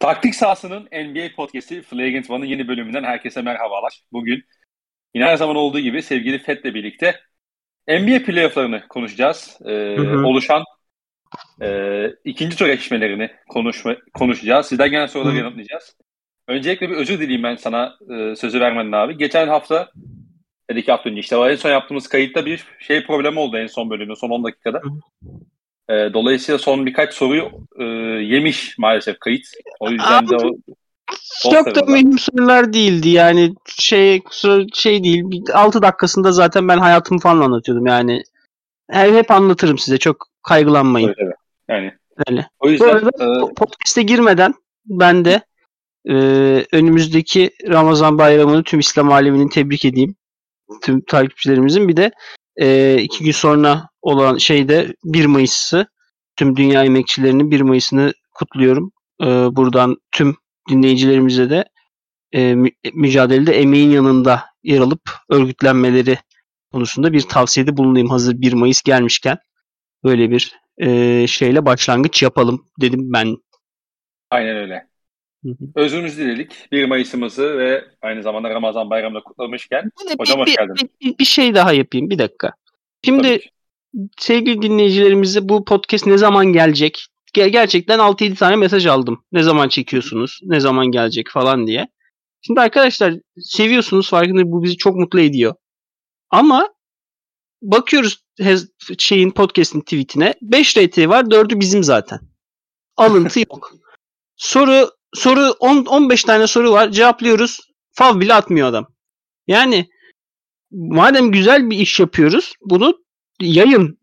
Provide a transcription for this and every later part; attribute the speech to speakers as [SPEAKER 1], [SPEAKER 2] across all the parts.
[SPEAKER 1] Taktik sahasının NBA podcast'i Flagrant One'ın yeni bölümünden herkese merhabalar. Bugün yine her zaman olduğu gibi sevgili Fed'le birlikte NBA playofflarını konuşacağız. Ee, hı hı. Oluşan e, ikinci tur eşleşmelerini konuşma, konuşacağız. Sizden gelen soruları hı. yanıtlayacağız. Öncelikle bir özür dileyim ben sana e, sözü vermeden abi. Geçen hafta iki hafta önce işte en son yaptığımız kayıtta bir şey problemi oldu en son bölümün son 10 dakikada. E, dolayısıyla son birkaç soruyu e, yemiş maalesef kayıt. O yüzden de o
[SPEAKER 2] çok da mühim sorular değildi yani şey şey değil 6 dakikasında zaten ben hayatımı falan anlatıyordum yani hep, anlatırım size çok kaygılanmayın.
[SPEAKER 1] Evet, evet. Yani
[SPEAKER 2] öyle. O yüzden Bu arada e... podcast'e girmeden ben de e, önümüzdeki Ramazan bayramını tüm İslam aleminin tebrik edeyim. Tüm takipçilerimizin bir de e, iki gün sonra olan şeyde 1 Mayıs'ı tüm dünya emekçilerinin 1 Mayıs'ını kutluyorum. E, buradan tüm dinleyicilerimize de e, mü- mücadelede emeğin yanında yer alıp örgütlenmeleri konusunda bir tavsiyede bulunayım. Hazır 1 Mayıs gelmişken böyle bir e, şeyle başlangıç yapalım dedim ben.
[SPEAKER 1] Aynen öyle. Özümüzü diledik. 1 Mayıs'ımızı ve aynı zamanda Ramazan bayramını kutlamışken
[SPEAKER 2] bir, hocam hoş geldin. Bir, bir, bir şey daha yapayım bir dakika. Şimdi sevgili dinleyicilerimize bu podcast ne zaman gelecek? Ger- gerçekten 6-7 tane mesaj aldım. Ne zaman çekiyorsunuz? Ne zaman gelecek falan diye. Şimdi arkadaşlar seviyorsunuz farkında bu bizi çok mutlu ediyor. Ama bakıyoruz şeyin podcast'in tweetine 5 RT var 4'ü bizim zaten. Alıntı yok. soru soru 10 15 tane soru var. Cevaplıyoruz. Fav bile atmıyor adam. Yani madem güzel bir iş yapıyoruz bunu yayın.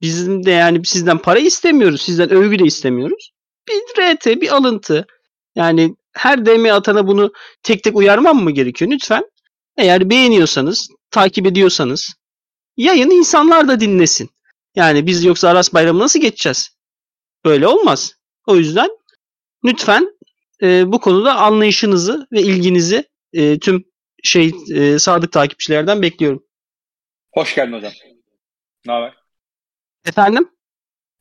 [SPEAKER 2] Bizim de yani sizden para istemiyoruz. Sizden övgü de istemiyoruz. Bir RT, bir alıntı. Yani her DM atana bunu tek tek uyarmam mı gerekiyor? Lütfen eğer beğeniyorsanız, takip ediyorsanız yayın insanlar da dinlesin. Yani biz yoksa Aras Bayramı nasıl geçeceğiz? Böyle olmaz. O yüzden lütfen e, bu konuda anlayışınızı ve ilginizi e, tüm şey e, sadık takipçilerden bekliyorum.
[SPEAKER 1] Hoş geldin hocam. Ne haber?
[SPEAKER 2] Efendim?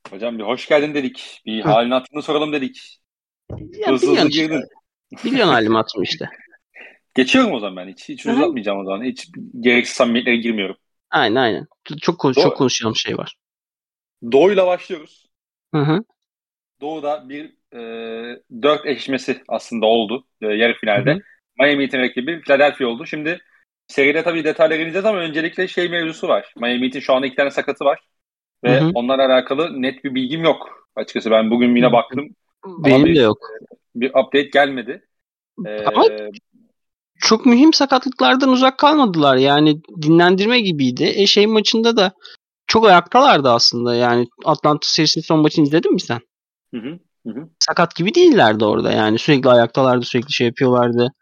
[SPEAKER 1] Hocam bir hoş geldin dedik. Bir Hı. halini hatırını soralım dedik.
[SPEAKER 2] Ya hızlı hızlı girdin. Işte. Biliyorsun halimi hatırımı işte.
[SPEAKER 1] Geçiyorum o zaman ben. Hiç, hiç uzatmayacağım o zaman. Hiç gereksiz samimiyetlere girmiyorum.
[SPEAKER 2] Aynen aynen. Çok, konuş çok konuşacağım şey var.
[SPEAKER 1] Doğu'yla başlıyoruz.
[SPEAKER 2] Hı hı.
[SPEAKER 1] Doğu'da bir e, dört eşleşmesi aslında oldu e, yarı finalde. Hı hı. Miami Heat'in rakibi Philadelphia oldu. Şimdi seride tabii detaylara gireceğiz ama öncelikle şey mevzusu var. Miami Heat'in şu anda iki tane sakatı var. Ve hı hı. onlarla alakalı net bir bilgim yok. Açıkçası ben bugün yine baktım.
[SPEAKER 2] Benim bir, de yok.
[SPEAKER 1] Bir update gelmedi.
[SPEAKER 2] Ee, ama çok mühim sakatlıklardan uzak kalmadılar. Yani dinlendirme gibiydi. E şey maçında da çok ayaktalardı aslında. Yani Atlanta serisinin son maçını izledin mi sen?
[SPEAKER 1] Hı hı. Hı
[SPEAKER 2] Sakat gibi değillerdi orada yani. Sürekli ayaktalardı, sürekli şey yapıyorlardı.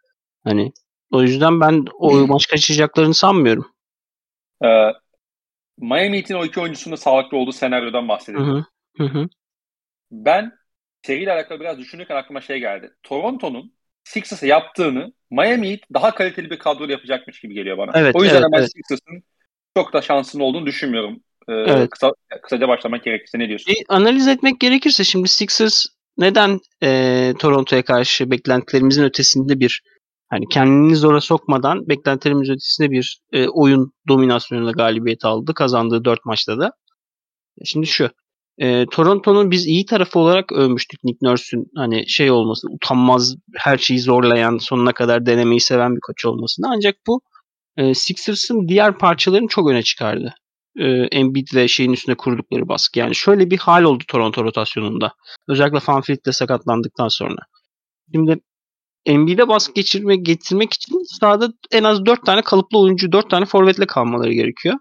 [SPEAKER 2] Hani o yüzden ben o maç kaçacaklarını sanmıyorum.
[SPEAKER 1] Ee, Miami Heat'in o iki oyuncusunun sağlıklı olduğu senaryodan bahsedelim.
[SPEAKER 2] Hı hı.
[SPEAKER 1] Ben seriyle alakalı biraz düşünürken aklıma şey geldi. Toronto'nun Sixers'a yaptığını Miami Heat daha kaliteli bir kadro yapacakmış gibi geliyor bana.
[SPEAKER 2] Evet,
[SPEAKER 1] o yüzden
[SPEAKER 2] evet,
[SPEAKER 1] ben
[SPEAKER 2] evet.
[SPEAKER 1] Sixers'ın çok da şansının olduğunu düşünmüyorum. Ee,
[SPEAKER 2] evet.
[SPEAKER 1] kısa, kısaca başlamak gerekirse ne diyorsun?
[SPEAKER 2] E, analiz etmek gerekirse şimdi Sixers neden e, Toronto'ya karşı beklentilerimizin ötesinde bir hani kendini zora sokmadan beklentilerimiz ötesinde bir e, oyun dominasyonuyla galibiyet aldı. Kazandığı dört maçta da. Şimdi şu. E, Toronto'nun biz iyi tarafı olarak övmüştük Nick Nurse'ün hani şey olması, utanmaz, her şeyi zorlayan, sonuna kadar denemeyi seven bir koç olmasını. Ancak bu e, Sixers'ın diğer parçalarını çok öne çıkardı. E, Embiid ve şeyin üstüne kurdukları baskı. Yani şöyle bir hal oldu Toronto rotasyonunda. Özellikle Van de sakatlandıktan sonra. Şimdi Embiid'e baskı geçirme, getirmek için sahada en az 4 tane kalıplı oyuncu, 4 tane forvetle kalmaları gerekiyor.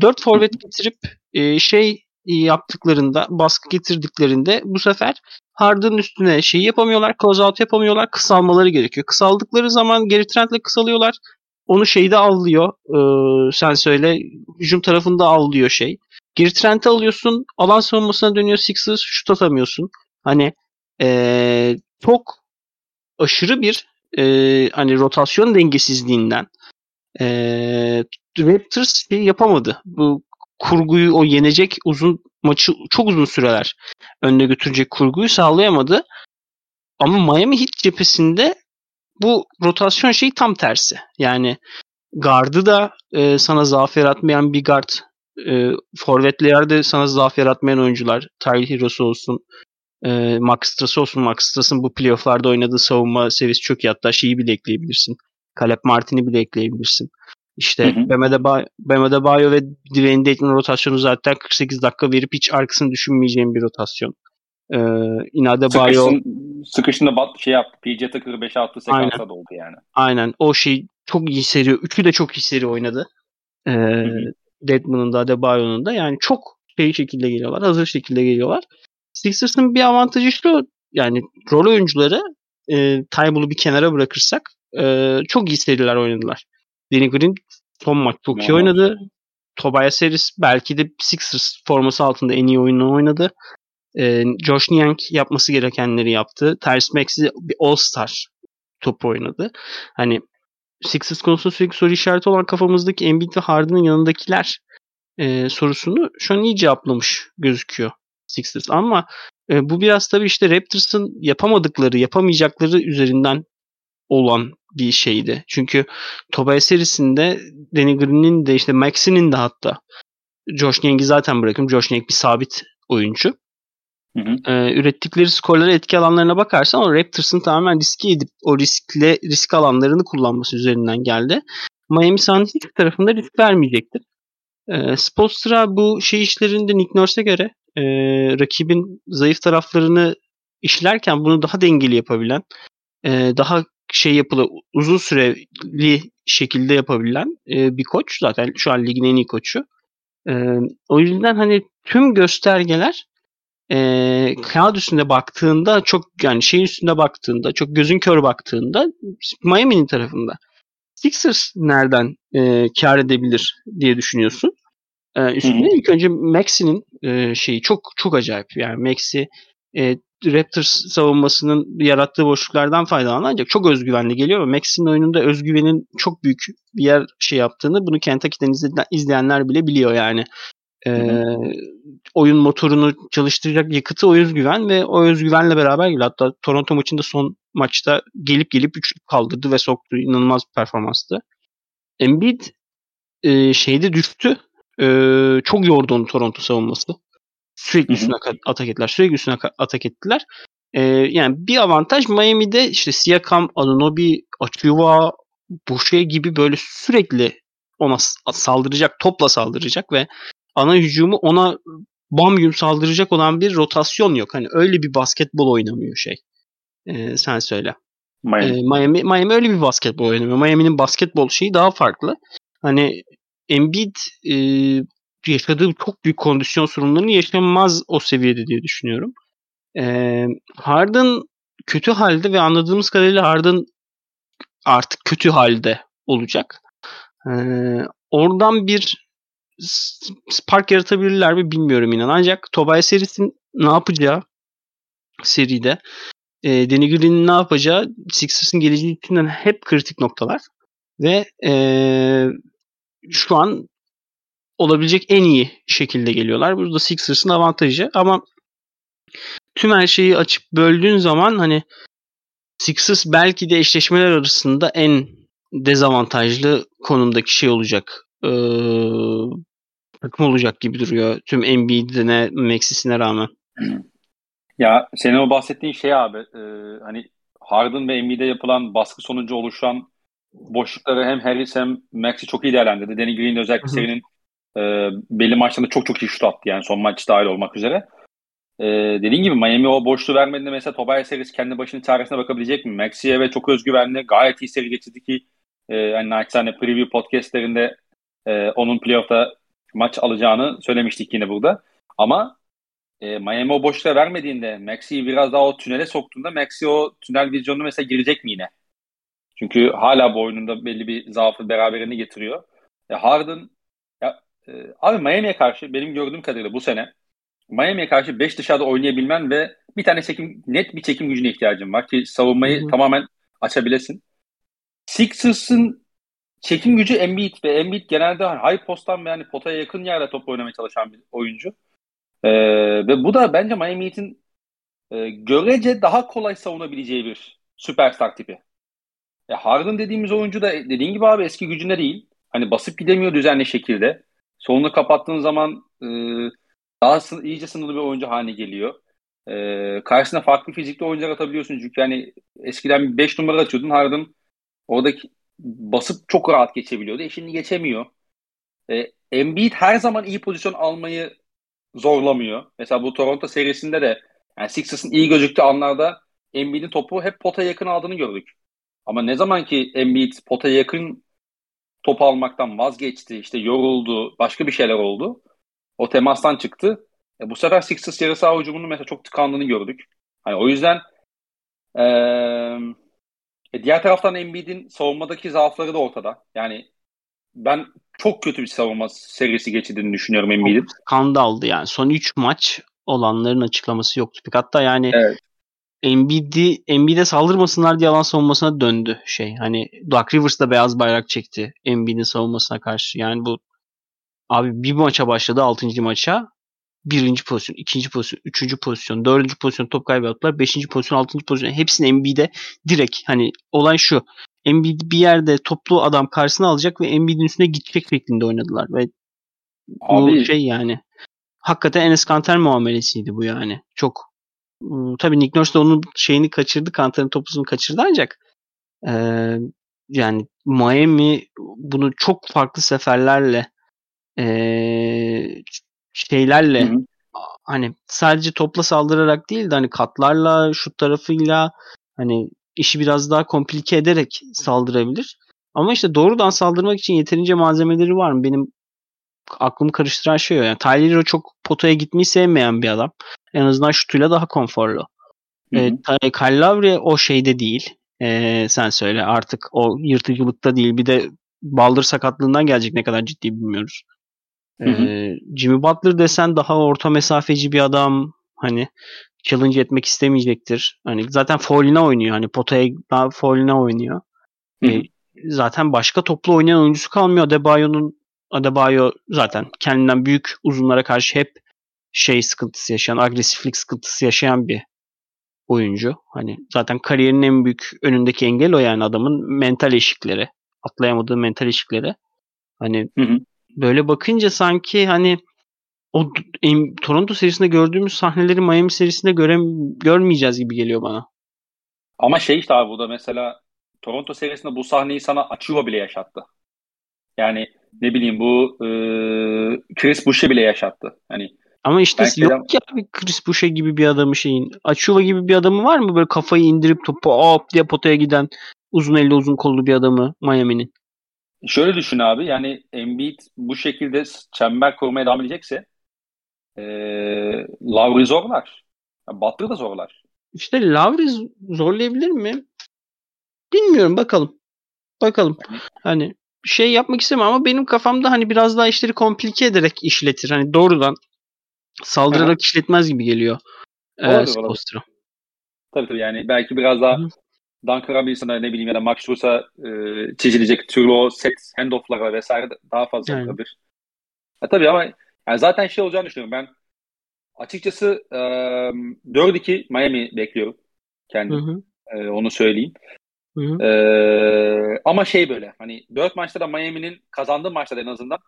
[SPEAKER 2] 4 forvet getirip e, şey yaptıklarında, baskı getirdiklerinde bu sefer Harden'ın üstüne şey yapamıyorlar, close out yapamıyorlar, kısalmaları gerekiyor. Kısaldıkları zaman geri trendle kısalıyorlar. Onu şeyde avlıyor. Ee, sen söyle. Hücum tarafında avlıyor şey. Geri trend'e alıyorsun. Alan savunmasına dönüyor Sixers. Şut atamıyorsun. Hani ee, çok aşırı bir e, hani rotasyon dengesizliğinden e, Raptors şey yapamadı. Bu kurguyu o yenecek uzun maçı çok uzun süreler önüne götürecek kurguyu sağlayamadı. ama Miami Heat cephesinde bu rotasyon şeyi tam tersi. Yani gardı da e, sana zaaf yaratmayan bir guard. E, forvetlerde sana zaaf yaratmayan oyuncular. Tyler Heroes olsun. E, Max Strass olsun. Max Strass'ın bu playofflarda oynadığı savunma seviyesi çok iyi. Hatta şeyi bile ekleyebilirsin. Caleb Martin'i bile ekleyebilirsin. İşte Bam Adebayo ve Dwayne Dedman rotasyonu zaten 48 dakika verip hiç arkasını düşünmeyeceğim bir rotasyon. Ee, İnade Bayo
[SPEAKER 1] sıkışında bat şey yaptı. PJ Tucker'ı 5 attı sekansa da oldu yani.
[SPEAKER 2] Aynen. O şey çok iyi seri. Üçü de çok iyi seri oynadı. Ee, Deadman'ın da Adebayo'nun da. Yani çok şey şekilde geliyorlar. Hazır şekilde geliyorlar. Sixers'ın bir avantajı şu. Yani rol oyuncuları e, Tybull'u bir kenara bırakırsak e, çok iyi seriler oynadılar. Danny Green son maç çok iyi oynadı. Tobias Harris belki de Sixers forması altında en iyi oyunu oynadı. Ee, Josh Niang yapması gerekenleri yaptı. Tyrese Maxey bir All-Star top oynadı. Hani Sixers konusunda sürekli soru işareti olan kafamızdaki Embiid ve Harden'ın yanındakiler e, sorusunu şu an iyi cevaplamış gözüküyor Sixers. Ama e, bu biraz tabii işte Raptors'ın yapamadıkları, yapamayacakları üzerinden olan bir şeydi. Çünkü Tobias serisinde Danny Green'in de işte Max'inin de hatta Josh Niang'i zaten bırakın. Josh Niang bir sabit oyuncu. Hı. Ee, ürettikleri skorlara etki alanlarına bakarsan o Raptors'ın tamamen riski edip o riskle risk alanlarını kullanması üzerinden geldi. Miami hiçbir tarafında risk vermeyecektir. Ee, Spolstra bu şey işlerinde Nick Nurse'e göre e, rakibin zayıf taraflarını işlerken bunu daha dengeli yapabilen, e, daha şey yapılı uzun süreli şekilde yapabilen e, bir koç. Zaten şu an ligin en iyi koçu. E, o yüzden hani tüm göstergeler e, kağıt üstünde baktığında çok yani şeyin üstünde baktığında çok gözün kör baktığında Miami'nin tarafında. Sixers nereden e, kar edebilir diye düşünüyorsun. E, üstüne ilk önce Maxi'nin e, şeyi çok çok acayip. Yani Maxi e, Raptors savunmasının yarattığı boşluklardan faydalandı ancak çok özgüvenli geliyor ve Max'in oyununda özgüvenin çok büyük bir yer şey yaptığını bunu Kentucky'den izleyenler bile biliyor yani. Ee, oyun motorunu çalıştıracak yakıtı o özgüven ve o özgüvenle beraber geliyor. Hatta Toronto maçında son maçta gelip gelip üçlük kaldırdı ve soktu. İnanılmaz bir performanstı. Embiid e, şeyde düştü. E, çok yordu onu Toronto savunması. Sürekli üstüne atak ettiler. Sürekli üstüne atak ettiler. Ee, yani bir avantaj Miami'de işte Siakam, Anunobi, Achiuwa, Boucher gibi böyle sürekli ona saldıracak, topla saldıracak ve ana hücumu ona bam yum saldıracak olan bir rotasyon yok. Hani öyle bir basketbol oynamıyor şey. Ee, sen söyle. Miami. Ee, Miami. Miami öyle bir basketbol oynamıyor. Miami'nin basketbol şeyi daha farklı. Hani Embiid e, yaşadığı çok büyük kondisyon sorunlarını yaşamaz o seviyede diye düşünüyorum. Ee, Harden kötü halde ve anladığımız kadarıyla Harden artık kötü halde olacak. Ee, oradan bir spark yaratabilirler mi bilmiyorum inan. Ancak Tobias Harris'in ne yapacağı seride e, Danny Green'in ne yapacağı Sixers'ın geleceği için hep kritik noktalar. Ve e, şu an olabilecek en iyi şekilde geliyorlar. Burada Sixers'ın avantajı ama tüm her şeyi açıp böldüğün zaman hani Sixers belki de eşleşmeler arasında en dezavantajlı konumdaki şey olacak. Ee, takım olacak gibi duruyor. Tüm Embiid'ine, Maxis'ine rağmen.
[SPEAKER 1] Ya senin o bahsettiğin şey abi e, hani Harden ve Embiid'e yapılan baskı sonucu oluşan boşlukları hem Harris hem Maxi çok iyi değerlendirdi. Danny Green özellikle serinin e, belli maçlarında çok çok iyi şut attı yani son maç dahil olmak üzere. E, dediğin gibi Miami o boşluğu vermediğinde mesela Tobias Harris kendi başının çaresine bakabilecek mi? Maxi'ye ve çok özgüvenli gayet iyi seri geçirdi ki e, yani naçizane preview podcastlerinde e, onun playoff'ta maç alacağını söylemiştik yine burada. Ama e, Miami o boşluğa vermediğinde Maxi'yi biraz daha o tünele soktuğunda Maxi o tünel vizyonunu mesela girecek mi yine? Çünkü hala bu oyununda belli bir zaafı beraberinde getiriyor. E, Harden ee, abi Miami'ye karşı benim gördüğüm kadarıyla bu sene Miami'ye karşı 5 dışarıda oynayabilmen ve bir tane çekim net bir çekim gücüne ihtiyacın var ki savunmayı Hı-hı. tamamen açabilesin. Sixers'ın çekim gücü Embiid ve Embiid genelde high posttan yani potaya yakın yerde top oynamaya çalışan bir oyuncu. Ee, ve bu da bence Miami Heat'in e, görece daha kolay savunabileceği bir süperstar tipi. E, Harden dediğimiz oyuncu da dediğin gibi abi eski gücünde değil. Hani basıp gidemiyor düzenli şekilde. Sonunu kapattığın zaman e, daha sı- iyice sınırlı bir oyuncu haline geliyor. E, karşısına farklı fizikli oyuncular atabiliyorsun. Çünkü yani eskiden 5 numara atıyordun. Harden oradaki basıp çok rahat geçebiliyordu. E şimdi geçemiyor. E, Embiid her zaman iyi pozisyon almayı zorlamıyor. Mesela bu Toronto serisinde de yani Sixers'ın iyi gözüktüğü anlarda Embiid'in topu hep potaya yakın aldığını gördük. Ama ne zaman ki Embiid potaya yakın top almaktan vazgeçti, işte yoruldu, başka bir şeyler oldu. O temastan çıktı. E, bu sefer Sixers yarı saha hücumunun mesela çok tıkandığını gördük. Hani o yüzden e, e, diğer taraftan Embiid'in savunmadaki zaafları da ortada. Yani ben çok kötü bir savunma serisi geçirdiğini düşünüyorum Embiid'in.
[SPEAKER 2] Skandaldı yani. Son 3 maç olanların açıklaması yoktu. Hatta yani
[SPEAKER 1] Evet.
[SPEAKER 2] Embiid'i Embiid'e saldırmasınlar diye alan savunmasına döndü şey. Hani Doug Rivers da beyaz bayrak çekti Embiid'in savunmasına karşı. Yani bu abi bir maça başladı 6. maça. Birinci pozisyon, ikinci pozisyon, üçüncü pozisyon, dördüncü pozisyon top kaybı yaptılar. Beşinci pozisyon, altıncı pozisyon. Hepsini Embiid'e direkt hani olay şu. Embiid bir yerde toplu adam karşısına alacak ve Embiid'in üstüne gidecek şeklinde oynadılar. Ve bu
[SPEAKER 1] Abi
[SPEAKER 2] şey yani hakikaten Enes Kanter muamelesiydi bu yani. Çok tabii Nick Nurse de onun şeyini kaçırdı. Kanter'in topusunu kaçırdı ancak eee, yani Miami bunu çok farklı seferlerle eee, şeylerle
[SPEAKER 1] Hı hı.
[SPEAKER 2] a- hani sadece topla saldırarak değil de hani katlarla şut tarafıyla hani işi biraz daha komplike ederek saldırabilir. Ama işte doğrudan saldırmak için yeterince malzemeleri var mı? Benim aklımı karıştıran şey o. Yani Tyler Hero çok potaya gitmeyi sevmeyen bir adam. En azından şutuyla daha konforlu.
[SPEAKER 1] Hı hı.
[SPEAKER 2] E, Kyle Lowry o şeyde değil. E, sen söyle artık o yırtıcılıkta değil. Bir de baldır sakatlığından gelecek ne kadar ciddi bilmiyoruz.
[SPEAKER 1] Hı hı.
[SPEAKER 2] Jimmy Butler desen daha orta mesafeci bir adam. Hani challenge etmek istemeyecektir. Hani zaten fauline oynuyor. Hani potaya daha fauline oynuyor.
[SPEAKER 1] Hı hı.
[SPEAKER 2] zaten başka toplu oynayan oyuncusu kalmıyor. Adebayo'nun Adebayo zaten kendinden büyük uzunlara karşı hep şey sıkıntısı yaşayan, agresiflik sıkıntısı yaşayan bir oyuncu. Hani zaten kariyerinin en büyük önündeki engel o yani adamın mental eşikleri. Atlayamadığı mental eşikleri. Hani
[SPEAKER 1] Hı hı.
[SPEAKER 2] Böyle bakınca sanki hani o Toronto serisinde gördüğümüz sahneleri Miami serisinde göre görmeyeceğiz gibi geliyor bana.
[SPEAKER 1] Ama şey işte abi bu da mesela Toronto serisinde bu sahneyi sana Achiuwa bile yaşattı. Yani ne bileyim bu e, Chris Boucher bile yaşattı. Hani
[SPEAKER 2] Ama işte
[SPEAKER 1] şeyden
[SPEAKER 2] yok ki abi Chris Boucher gibi bir adamı şeyin. Achuva gibi bir adamı var mı böyle kafayı indirip topu hop diye potaya giden uzun elli uzun kollu bir adamı Miami'nin?
[SPEAKER 1] Şöyle düşün abi yani Embiid bu şekilde çember kurmaya devam edecekse e, Lowry zorlar. Ya Butler da zorlar.
[SPEAKER 2] İşte z- zorlayabilir mi? Bilmiyorum bakalım. Bakalım.
[SPEAKER 1] Yani,
[SPEAKER 2] Hani şey yapmak istemem ama benim kafamda hani biraz daha işleri komplike ederek işletir. Hani doğrudan saldırarak işletmez gibi geliyor. E,
[SPEAKER 1] olabilir olabilir.
[SPEAKER 2] Spoelstra.
[SPEAKER 1] Tabii tabii yani belki biraz daha
[SPEAKER 2] hı.
[SPEAKER 1] Duncan Robinson'a ne bileyim ya da Max Struz'a e, çizilecek türlü o set handoff'lara vesaire daha fazla
[SPEAKER 2] Yani.
[SPEAKER 1] yapabilir. Ha, tabii ama yani zaten şey olacağını düşünüyorum. Ben açıkçası e, 4-2 Miami bekliyorum
[SPEAKER 2] Hı
[SPEAKER 1] kendim.
[SPEAKER 2] hı.
[SPEAKER 1] E, onu söyleyeyim.
[SPEAKER 2] Hı hı.
[SPEAKER 1] E, ama şey böyle hani 4 maçta da Miami'nin kazandığı maçta da en azından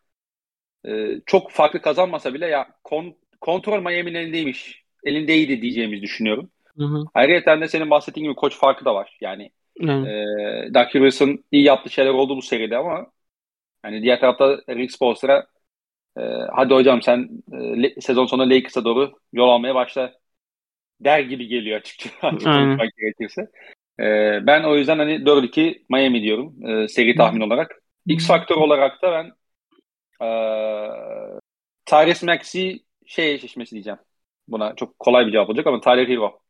[SPEAKER 1] e, çok farklı kazanmasa bile ya kon- kontrol Miami'nin elindeymiş. Elindeydi diyeceğimizi düşünüyorum.
[SPEAKER 2] Hı hı.
[SPEAKER 1] Ayrıca de senin bahsettiğin gibi koç farkı da var. Yani
[SPEAKER 2] Yani.
[SPEAKER 1] e, Doug Rivers'ın iyi yaptığı şeyler oldu bu seride ama hani diğer tarafta Rick Spoelstra e, hadi hocam sen e, sezon sonu Lakers'a doğru yol almaya başla der gibi geliyor açıkçası açık gerekirse. E, ben o yüzden hani 4-2 Miami diyorum e, seri tahmin olarak. X faktör olarak da ben e, Tyrese Maxey şey eşleşmesi diyeceğim. Buna çok kolay bir cevap olacak ama Tyler Hero.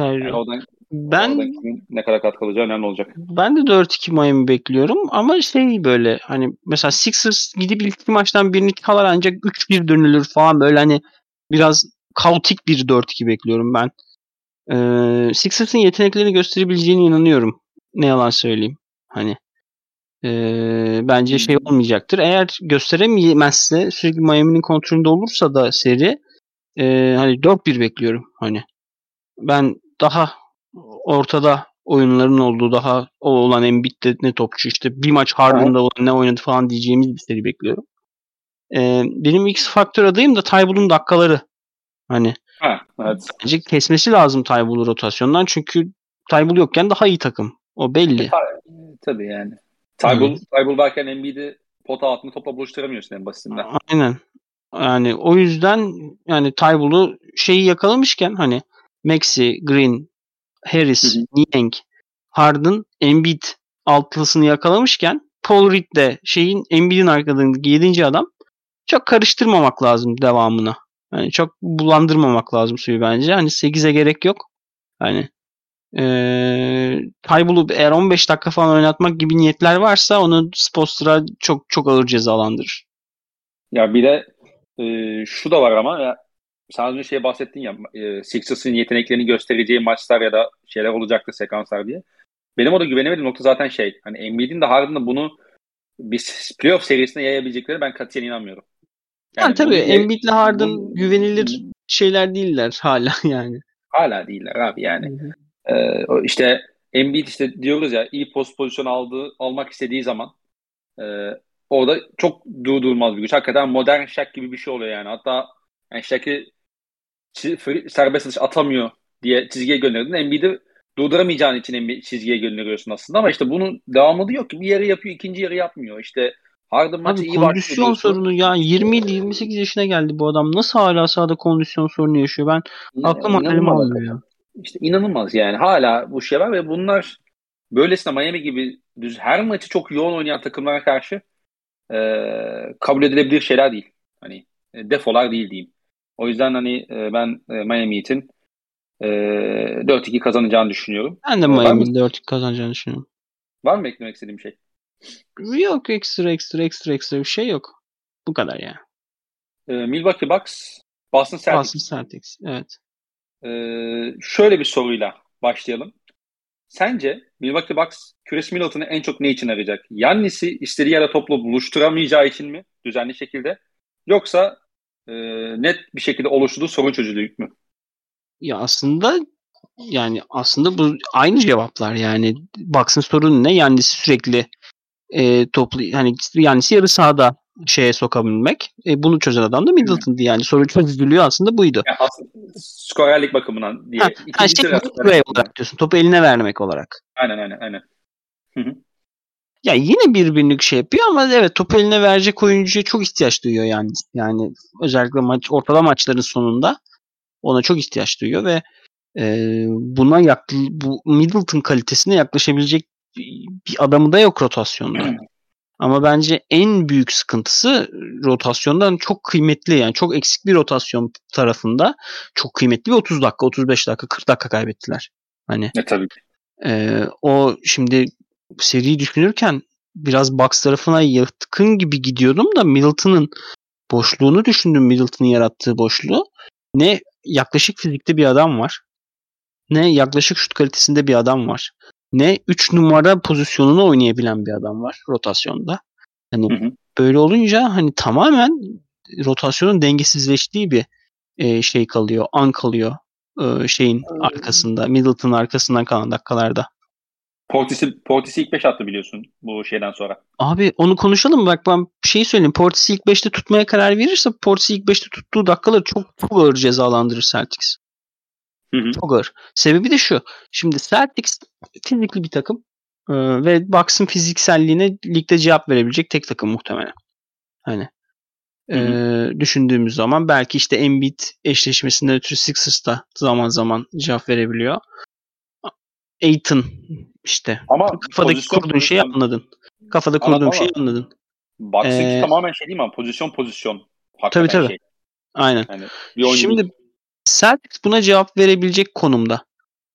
[SPEAKER 1] Yani
[SPEAKER 2] Tyler.
[SPEAKER 1] oradan,
[SPEAKER 2] Ben
[SPEAKER 1] oradan ne kadar katkı alacağı önemli olacak.
[SPEAKER 2] Ben de 4-2 Miami bekliyorum ama şey böyle hani mesela Sixers gidip ilk iki maçtan birini çalar ancak 3-1 dönülür falan böyle hani biraz kaotik bir 4-2 bekliyorum ben. Ee, Sixers'ın yeteneklerini gösterebileceğine inanıyorum. Ne yalan söyleyeyim. Hani ee, bence şey olmayacaktır. Eğer gösteremezse sürekli Miami'nin kontrolünde olursa da seri ee, hani 4-1 bekliyorum hani. ben daha ortada oyunların olduğu daha o olan Embiid'de ne topçu işte bir maç Harden'da olan ne oynadı falan diyeceğimiz bir seri bekliyorum. Ee, benim X faktör adayım da Tybull'un dakikaları. Hani
[SPEAKER 1] ha, evet.
[SPEAKER 2] bence kesmesi lazım Tybull'u rotasyondan çünkü Tybull yokken daha iyi takım. O belli.
[SPEAKER 1] E, tabii yani. Tybull, Tybull varken Embiid'i pota altında topla buluşturamıyorsun en basitinden.
[SPEAKER 2] Aynen. Yani o yüzden yani Tybull'u şeyi yakalamışken hani Maxi, Green, Harris, Niang, Harden, Embiid altlısını yakalamışken Paul Reed de şeyin Embiid'in arkalarındaki 7. adam çok karıştırmamak lazım devamını. Yani çok bulandırmamak lazım suyu bence. Hani 8'e gerek yok. Hani ee, Tybull'u eğer 15 dakika falan oynatmak gibi niyetler varsa onu Spoelstra çok çok ağır cezalandırır.
[SPEAKER 1] Ya bir de e, şu da var ama ya sen az önce şey bahsettin ya e, Sixers'ın yeteneklerini göstereceği maçlar ya da şeyler olacaktı sekanslar diye. Benim o da güvenemediğim nokta zaten şey. Hani Embiid'in de Harden'ın bunu bir playoff serisine yayabilecekleri ben katiyen inanmıyorum.
[SPEAKER 2] Yani, yani tabii Embiid'le Harden bu, güvenilir şeyler değiller hala yani.
[SPEAKER 1] Hala değiller abi yani. Ee, işte Embiid işte diyoruz ya iyi post pozisyon aldığı almak istediği zaman e, orada çok durdurmaz bir güç. Hakikaten modern şak gibi bir şey oluyor yani. Hatta yani Shaq'i serbest atış atamıyor diye çizgiye gönderdin. Embiid'i durduramayacağın için çizgiye gönderiyorsun aslında ama işte bunun devamı yok ki. Bir yarı yapıyor, ikinci yarı yapmıyor. İşte Harden maçı iyi
[SPEAKER 2] kondisyon sorunu ya 20 28 yaşına geldi bu adam. Nasıl hala sahada kondisyon sorunu yaşıyor? Ben aklım halim almıyor ya.
[SPEAKER 1] İşte inanılmaz yani. Hala bu şey var ve bunlar böylesine Miami gibi düz her maçı çok yoğun oynayan takımlara karşı e, kabul edilebilir şeyler değil. Hani e, defolar değil diyeyim. O yüzden hani e, ben e, Miami Heat'in e, 4-2 kazanacağını düşünüyorum.
[SPEAKER 2] Ben de Miami'nin 4-2 kazanacağını düşünüyorum.
[SPEAKER 1] Var mı eklemek istediğim şey?
[SPEAKER 2] Yok ekstra ekstra ekstra ekstra bir şey yok. Bu kadar ya.
[SPEAKER 1] Yani. E, Milwaukee Bucks, Boston Celtics.
[SPEAKER 2] Boston Celtics, evet.
[SPEAKER 1] E, şöyle bir soruyla başlayalım. Sence Milwaukee Bucks Chris Middleton'ı en çok ne için arayacak? Yannis'i istediği yere topla buluşturamayacağı için mi? Düzenli şekilde. Yoksa e, net bir şekilde oluşturduğu sorun çözücülük mü?
[SPEAKER 2] Ya aslında yani aslında bu aynı cevaplar yani. Baksın sorun ne? Yani sürekli e, toplu hani yani yarı sahada şeye sokabilmek. E, bunu çözen adam da Middleton'dı yani. Sorun çözülüyor aslında buydu.
[SPEAKER 1] Yani aslında skorerlik bakımından diye. Ha,
[SPEAKER 2] ha şey, olarak diyorsun. Topu eline vermek olarak.
[SPEAKER 1] Aynen aynen aynen. Hı hı.
[SPEAKER 2] Ya yine birbirlik şey yapıyor ama evet topu eline verecek oyuncuya çok ihtiyaç duyuyor yani. Yani özellikle maç ortalama maçların sonunda ona çok ihtiyaç duyuyor ve e, buna yak, bu Middleton kalitesine yaklaşabilecek bir adamı da yok rotasyonda. Ama bence en büyük sıkıntısı rotasyondan çok kıymetli yani çok eksik bir rotasyon tarafında çok kıymetli bir 30 dakika, 35 dakika, 40 dakika kaybettiler. Hani
[SPEAKER 1] e, tabii ki.
[SPEAKER 2] E, o şimdi seriyi düşünürken biraz Bucks tarafına yakın gibi gidiyordum da Middleton'ın boşluğunu düşündüm Middleton'ın yarattığı boşluğu. Ne yaklaşık fizikte bir adam var. Ne yaklaşık şut kalitesinde bir adam var. Ne 3 numara pozisyonunu oynayabilen bir adam var rotasyonda. Hani hı hı. böyle olunca hani tamamen rotasyonun dengesizleştiği bir e, şey kalıyor, an kalıyor e, şeyin arkasında, Middleton'ın arkasından kalan dakikalarda.
[SPEAKER 1] Portis'i, Portis'i ilk 5 attı biliyorsun bu şeyden sonra.
[SPEAKER 2] Abi onu konuşalım Bak ben bir şey söyleyeyim. Portis'i ilk 5'te tutmaya karar verirse Portis'i ilk 5'te tuttuğu dakikaları çok, çok ağır cezalandırır Celtics. Hı hı. Çok ağır. Sebebi de şu. Şimdi Celtics fizikli bir takım ee, ve Bucks'ın fizikselliğine ligde cevap verebilecek tek takım muhtemelen. Hani e, düşündüğümüz zaman belki işte Embiid eşleşmesinden ötürü Sixers da zaman zaman cevap verebiliyor. Aiton işte. Ama kafadaki kurduğun şeyi anladın. Kafada kurduğum şeyi anladın.
[SPEAKER 1] Bucks'ınki ee, tamamen şey değil mi? Pozisyon pozisyon.
[SPEAKER 2] Hakikaten tabii tabii. Şey. Aynen. Yani Şimdi değil. Celtics buna cevap verebilecek konumda.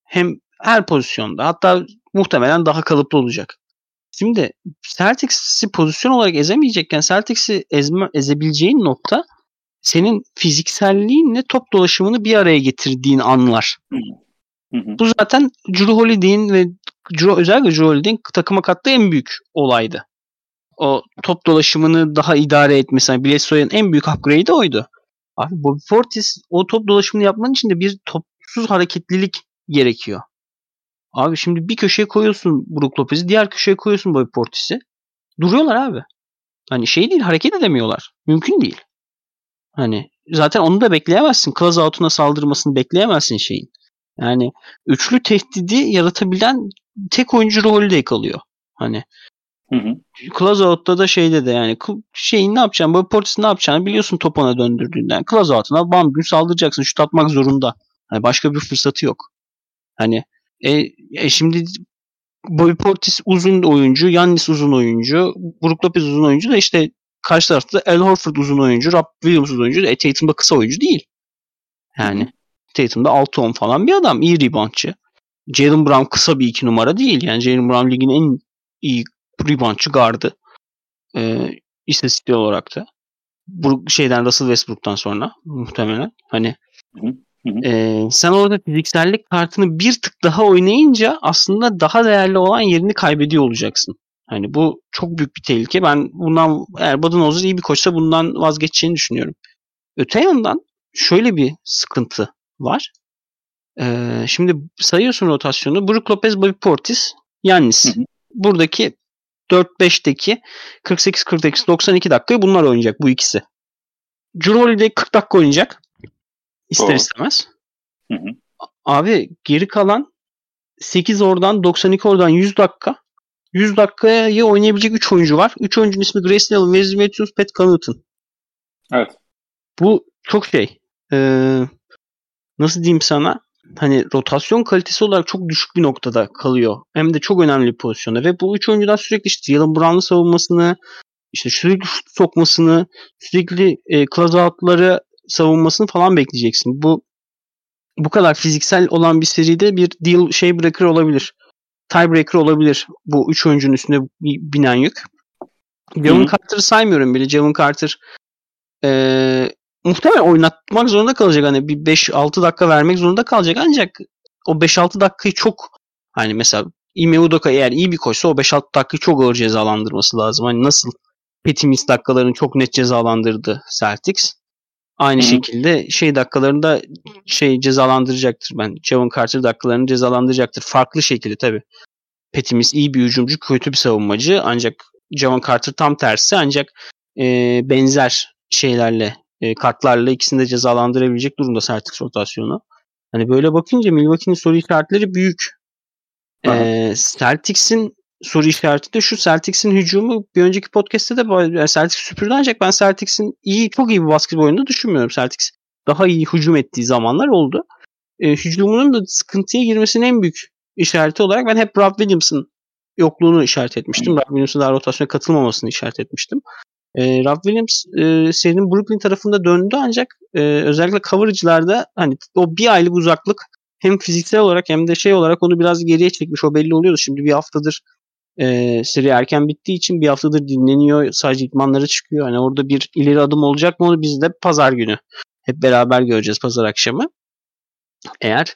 [SPEAKER 2] Hem her pozisyonda hatta muhtemelen daha kalıplı olacak. Şimdi Celtics'i pozisyon olarak ezemeyecekken Celtics'i ezme, ezebileceğin nokta senin fizikselliğinle top dolaşımını bir araya getirdiğin anlar. Hı hı. Bu zaten Drew Holiday'in ve özellikle Drew Holiday'in takıma kattığı en büyük olaydı. O top dolaşımını daha idare etmesi. Yani Bledsoe'nin en büyük upgrade'i oydu. Abi Bobby Fortis o top dolaşımını yapman için de bir top kusursuz hareketlilik gerekiyor. Abi şimdi bir köşeye koyuyorsun Brook Lopez'i, diğer köşeye koyuyorsun Bobby Portis'i. Duruyorlar abi. Hani şey değil, hareket edemiyorlar. Mümkün değil. Hani zaten onu da bekleyemezsin. Close out'una saldırmasını bekleyemezsin şeyin. Yani üçlü tehdidi yaratabilen tek oyuncu rolü de kalıyor. Hani
[SPEAKER 1] Hı hı.
[SPEAKER 2] Closeout'ta da şeyde de yani şeyin ne yapacağını, Bobby Portis'in ne yapacağını biliyorsun topana döndürdüğünden. Closeout'una bam gün saldıracaksın. Şut atmak zorunda. Hani başka bir fırsatı yok. Hani e, e şimdi Bobby Portis uzun oyuncu, Yannis uzun oyuncu, Brook Lopez uzun oyuncu da işte karşı tarafta El Horford uzun oyuncu, Rob Williams uzun oyuncu. E, Tatum da kısa oyuncu değil. Yani. Tatum da 6-10 falan bir adam. iyi reboundçı. Jalen Brown kısa bir iki numara değil. Yani Jalen Brown ligin en iyi reboundçı gardı. E, istatistik olarak da. Bu şeyden Russell Westbrook'tan sonra muhtemelen. Hani hı hı. E, sen orada fiziksellik kartını bir tık daha oynayınca aslında daha değerli olan yerini kaybediyor olacaksın. Hani bu çok büyük bir tehlike. Ben bundan eğer Budenholzer iyi bir koçsa bundan vazgeçeceğini düşünüyorum. Öte yandan şöyle bir sıkıntı var. Ee, şimdi sayıyorsun rotasyonu. Brook Lopez, Bobby Portis, Yannis. Buradaki 4-5'teki 48-48 92 dakikayı bunlar oynayacak bu ikisi. Holiday 40 dakika oynayacak. İster Doğru. istemez. Hı hı. Abi geri kalan 8 oradan 92 oradan 100 dakika. 100 dakikaya oynayabilecek 3 oyuncu var. 3 oyuncunun ismi Grayson Allen, Wesley Matthews, Pat Connaughton.
[SPEAKER 1] Evet.
[SPEAKER 2] Bu çok şey. Ee, nasıl diyeyim sana? Hani rotasyon kalitesi olarak çok düşük bir noktada kalıyor. Hem de çok önemli bir pozisyonda. Ve bu üç oyuncudan sürekli işte Jalen Brown'u savunmasını, işte sürekli şut sokmasını, sürekli e, closeout'ları savunmasını falan bekleyeceksin. Bu bu kadar fiziksel olan bir seride bir deal şey breaker olabilir. Tiebreaker olabilir bu üç oyuncunun üstünde binen yük. Jalen Carter'ı saymıyorum bile. Jalen Carter e, muhtemelen oynatmak zorunda kalacak. Hani bir 5-6 dakika vermek zorunda kalacak. Ancak o 5-6 dakikayı çok hani mesela Ime Udoka eğer iyi bir koçsa o 5-6 dakikayı çok ağır cezalandırması lazım. Hani nasıl Petimis dakikalarını çok net cezalandırdı Celtics. Aynı Hı-hı. şekilde şey dakikalarında şey cezalandıracaktır. Ben Javon Carter dakikalarını cezalandıracaktır. Farklı şekilde tabi. Petimis iyi bir hücumcu, kötü bir savunmacı. Ancak Javon Carter tam tersi ancak e, benzer şeylerle e, kartlarla ikisini de cezalandırabilecek durumda Celtics rotasyonu. Hani böyle bakınca Milwaukee'nin soru işaretleri büyük. E, Celtics'in soru işareti de şu Celtics'in hücumu bir önceki podcast'te de Celtics süpürdü ancak ben Celtics'in iyi çok iyi bir basketbol oyunu düşünmüyorum. Celtics daha iyi hücum ettiği zamanlar oldu. E, hücumunun da sıkıntıya girmesinin en büyük işareti olarak ben hep Rob Williams'ın yokluğunu işaret etmiştim. Rob Williams'ın daha rotasyona katılmamasını işaret etmiştim. E, Rob Williams e, serinin Brooklyn tarafında döndü ancak e, özellikle coverage'larda hani o bir aylık uzaklık hem fiziksel olarak hem de şey olarak onu biraz geriye çekmiş. O belli oluyordu. Şimdi bir haftadır e, seri erken bittiği için bir haftadır dinleniyor. Sadece idmanları çıkıyor. Hani orada bir ileri adım olacak mı onu biz de pazar günü hep beraber göreceğiz pazar akşamı. Eğer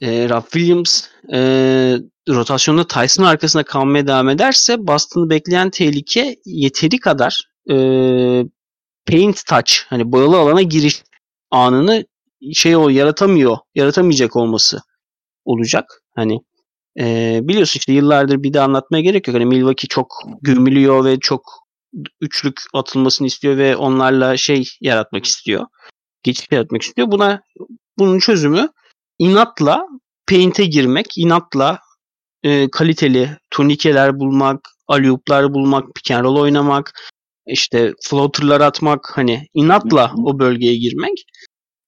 [SPEAKER 2] e, Rob Williams e, rotasyonda Tyson arkasında kalmaya devam ederse Boston'ı bekleyen tehlike yeteri kadar e, paint touch hani boyalı alana giriş anını şey o yaratamıyor, yaratamayacak olması olacak. Hani e, biliyorsun işte yıllardır bir de anlatmaya gerek yok. Hani Milwaukee çok gömülüyor ve çok üçlük atılmasını istiyor ve onlarla şey yaratmak istiyor. Geçiş yaratmak istiyor. Buna bunun çözümü inatla paint'e girmek, inatla e, kaliteli turnikeler bulmak, alüpler bulmak, pick and roll oynamak, işte floaterlar atmak hani inatla o bölgeye girmek.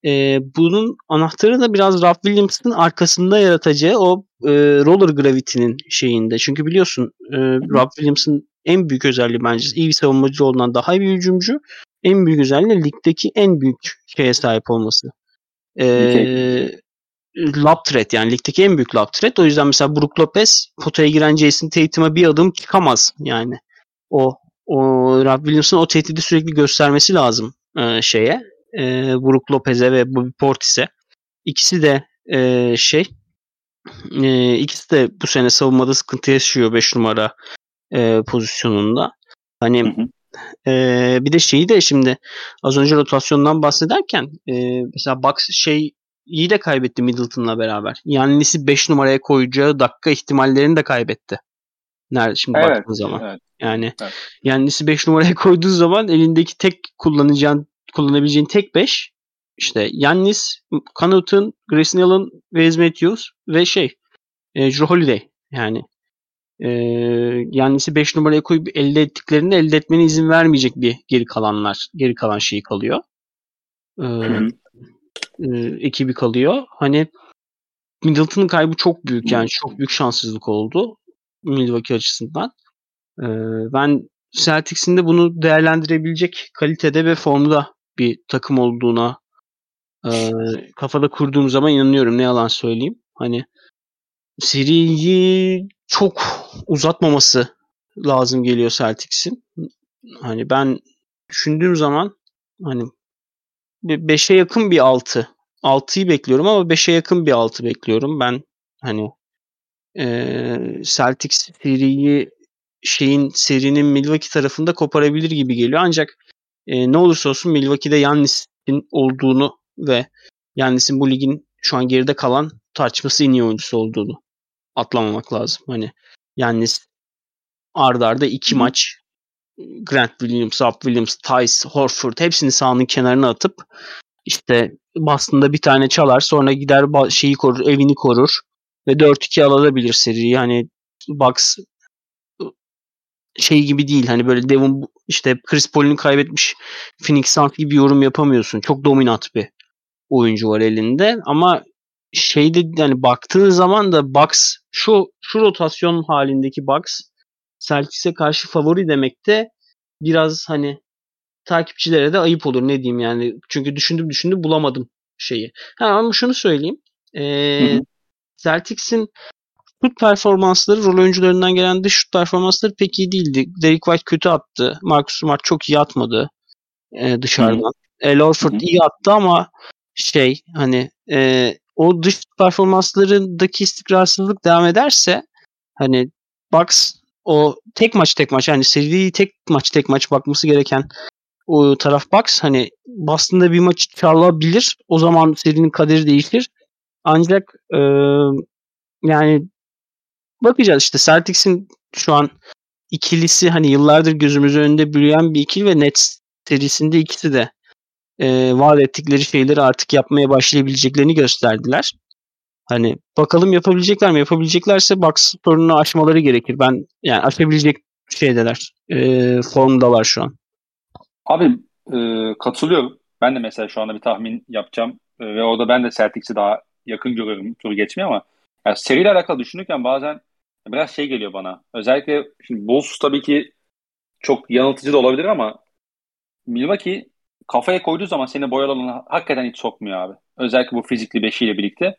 [SPEAKER 2] E, bunun anahtarı da biraz Ralph Williams'ın arkasında yaratacağı o e, roller gravity'nin şeyinde. Çünkü biliyorsun e, Ralph Williams'ın en büyük özelliği bence iyi bir savunmacı olduğundan daha iyi bir hücumcu. En büyük özelliği ligdeki en büyük şeye sahip olması. Ee, lap threat yani ligdeki en büyük lap threat. O yüzden mesela Brook Lopez potaya giren Jason Tatum'a bir adım çıkamaz yani. O o Rob Williams'ın o tehdidi sürekli göstermesi lazım e, şeye. E, Brook Lopez'e ve Bobby Portis'e. İkisi de e, şey e, ikisi de bu sene savunmada sıkıntı yaşıyor 5 numara e, pozisyonunda. Hani hı hı. E, bir de şeyi de şimdi az önce rotasyondan bahsederken e, mesela Bucks şey iyi de kaybetti Middleton'la beraber. Yannis'i 5 numaraya koyacağı dakika ihtimallerini de kaybetti. Nerede şimdi evet, baktığın zaman. Evet. Yani evet. Yannis'i 5 numaraya koyduğu zaman elindeki tek kullanacağın kullanabileceğin tek 5 işte Yannis, Connaughton, Grayson Allen, Wes Matthews ve şey e, Drew Holiday. Yani e, Yannis'i 5 numaraya koyup elde ettiklerini elde etmene izin vermeyecek bir geri kalanlar, geri kalan şeyi kalıyor. E, e, ekibi kalıyor. Hani Middleton'ın kaybı çok büyük yani çok büyük şanssızlık oldu Milwaukee açısından. E, ben Celtics'in de bunu değerlendirebilecek kalitede ve formda bir takım olduğuna e, kafada kurduğum zaman inanıyorum ne yalan söyleyeyim. Hani seriyi çok uzatmaması lazım geliyor Celtics'in. Hani ben düşündüğüm zaman hani 5'e yakın bir 6. 6'yı bekliyorum ama 5'e yakın bir 6 bekliyorum. Ben hani e, Celtics seriyi şeyin serinin Milwaukee tarafında koparabilir gibi geliyor. Ancak e, ne olursa olsun Milwaukee'de Yannis'in olduğunu ve Yannis'in bu ligin şu an geride kalan tartışması en iyi oyuncusu olduğunu atlamamak lazım. Hani Yannis ardarda arda iki maç Grant Williams, Rob Williams, Tice, Horford hepsini sahanın kenarına atıp işte Boston'da bir tane çalar sonra gider şeyi korur, evini korur ve 4-2 alabilir seriyi. Hani Bucks şey gibi değil. Hani böyle Devon işte Chris Paul'unu kaybetmiş Phoenix Suns gibi yorum yapamıyorsun. Çok dominant bir oyuncu var elinde ama şeyde yani baktığın zaman da Bucks şu şu rotasyon halindeki Bucks Celtics'e karşı favori demek de biraz hani takipçilere de ayıp olur ne diyeyim yani. Çünkü düşündüm düşündüm bulamadım şeyi. Ha, ama şunu söyleyeyim. Ee, Celtics'in şut performansları rol oyuncularından gelen dış şut performansları pek iyi değildi. Derek White kötü attı. Marcus Smart çok iyi atmadı e, dışarıdan. E, Lawford iyi attı ama şey hani e, o dış performanslarındaki istikrarsızlık devam ederse hani Bucks o tek maç tek maç yani seriyi tek maç tek maç bakması gereken o taraf Bucks hani Boston'da bir maç çalabilir. O zaman serinin kaderi değişir. Ancak e, yani bakacağız işte Celtics'in şu an ikilisi hani yıllardır gözümüz önünde büyüyen bir ikili ve Nets serisinde ikisi de e, vaat ettikleri şeyleri artık yapmaya başlayabileceklerini gösterdiler. Hani bakalım yapabilecekler mi? Yapabileceklerse Bucks sorununu aşmaları gerekir. Ben yani aşabilecek şeydeler. E, formdalar şu an.
[SPEAKER 1] Abi e, katılıyorum. Ben de mesela şu anda bir tahmin yapacağım. E, ve orada ben de Celtics'i daha yakın görüyorum turu geçmiyor ama yani seriyle alakalı düşünürken bazen biraz şey geliyor bana. Özellikle şimdi Bulls tabii ki çok yanıltıcı da olabilir ama Milwaukee kafaya koyduğu zaman seni boyalı alana hakikaten hiç sokmuyor abi. Özellikle bu fizikli beşiyle birlikte.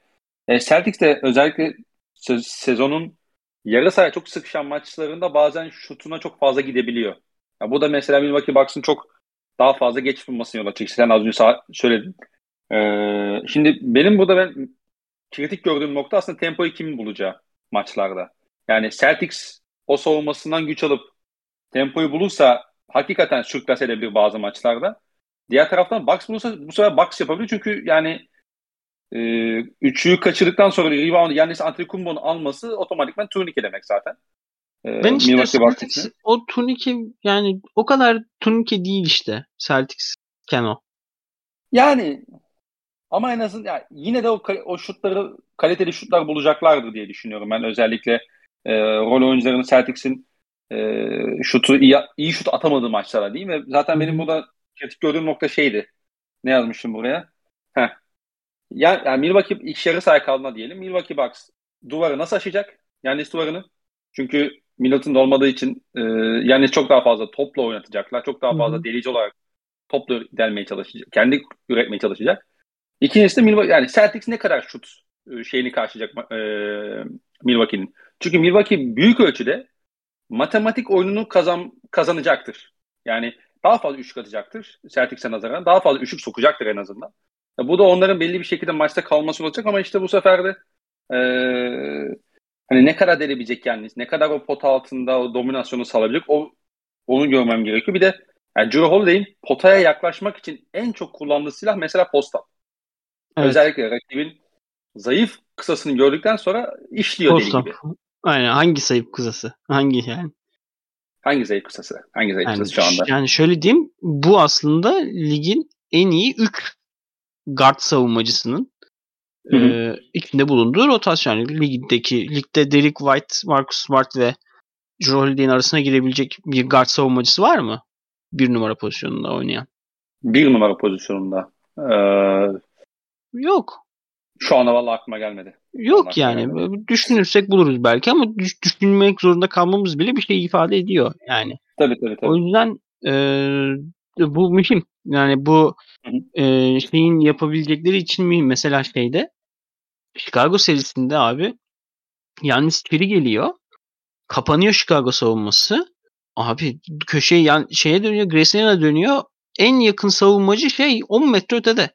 [SPEAKER 1] E, Celtics de özellikle se- sezonun yarı sahaya çok sıkışan maçlarında bazen şutuna çok fazla gidebiliyor. Ya bu da mesela Milwaukee Bucks'ın çok daha fazla geç bulmasını yol açık. Sen az önce söyledin. Ee, şimdi benim burada ben kritik gördüğüm nokta aslında tempoyu kimin bulacağı maçlarda. Yani Celtics o savunmasından güç alıp tempoyu bulursa hakikaten sürklas edebilir bazı maçlarda. Diğer taraftan Bucks bulursa bu sefer Bucks yapabilir çünkü yani e, üçlüyü kaçırdıktan sonra rebound yani Antetokounmpo'nun alması otomatikman turnike demek zaten.
[SPEAKER 2] E, ben işte Celtics, o turnike yani o kadar turnike değil işte Celtics Keno.
[SPEAKER 1] Yani ama en azından yani yine de o, o şutları kaliteli şutlar bulacaklardır diye düşünüyorum ben özellikle e, rol oyuncularının Celtics'in e, şutu iyi, iyi şut atamadığı maçlara değil mi? Zaten benim burada kritik gördüğüm nokta şeydi. Ne yazmışım buraya? Heh. Yani, yani Milwaukee ilk yarı sahaya kaldığında diyelim. Milwaukee Bucks duvarı nasıl aşacak? Yani duvarını. Çünkü Middleton olmadığı için e, yani çok daha fazla topla oynatacaklar. Çok daha fazla Hı-hı. delici olarak topla delmeye çalışacak. Kendi üretmeye çalışacak. İkincisi de Milwaukee, yani Celtics ne kadar şut e, şeyini karşılayacak e, Milwaukee'nin. Çünkü Milwaukee büyük ölçüde matematik oyununu kazan, kazanacaktır. Yani daha fazla üçlük atacaktır Celtics'e nazaran. Daha fazla üçlük sokacaktır en azından. Ya bu da onların belli bir şekilde maçta kalması olacak ama işte bu sefer de e, hani ne kadar delebilecek yani ne kadar o pot altında o dominasyonu sağlayabilecek o onu görmem gerekiyor. Bir de yani Drew Holiday'in potaya yaklaşmak için en çok kullandığı silah mesela post Evet. Özellikle rakibin zayıf kısasını gördükten sonra işliyor Post deli gibi.
[SPEAKER 2] Aynen hangi zayıf kısası? Hangi yani?
[SPEAKER 1] Hangi zayıf kısası? Hangi zayıf
[SPEAKER 2] yani,
[SPEAKER 1] kısası şu anda?
[SPEAKER 2] Yani şöyle diyeyim bu aslında ligin en iyi 3 guard savunmacısının Hı hı. E, içinde bulunduğu rotasyon. Yani ligdeki ligde Derek White, Marcus Smart ve Drew Holiday'in arasına girebilecek bir guard savunmacısı var mı? Bir numara pozisyonunda oynayan.
[SPEAKER 1] Bir numara pozisyonunda. Ee,
[SPEAKER 2] Yok.
[SPEAKER 1] Şu anda vallahi aklıma gelmedi.
[SPEAKER 2] Yok yani. Gelmedi. Düşünürsek buluruz belki ama düşünmek zorunda kalmamız bile bir şey ifade ediyor yani.
[SPEAKER 1] Tabii tabii. tabii.
[SPEAKER 2] O yüzden e, bu mühim. Yani bu e, şeyin yapabilecekleri için mühim. Mesela şeyde Chicago serisinde abi Yannis içeri geliyor. Kapanıyor Chicago savunması. Abi köşeye yan, şeye dönüyor. Grayson'a dönüyor. En yakın savunmacı şey 10 metre ötede.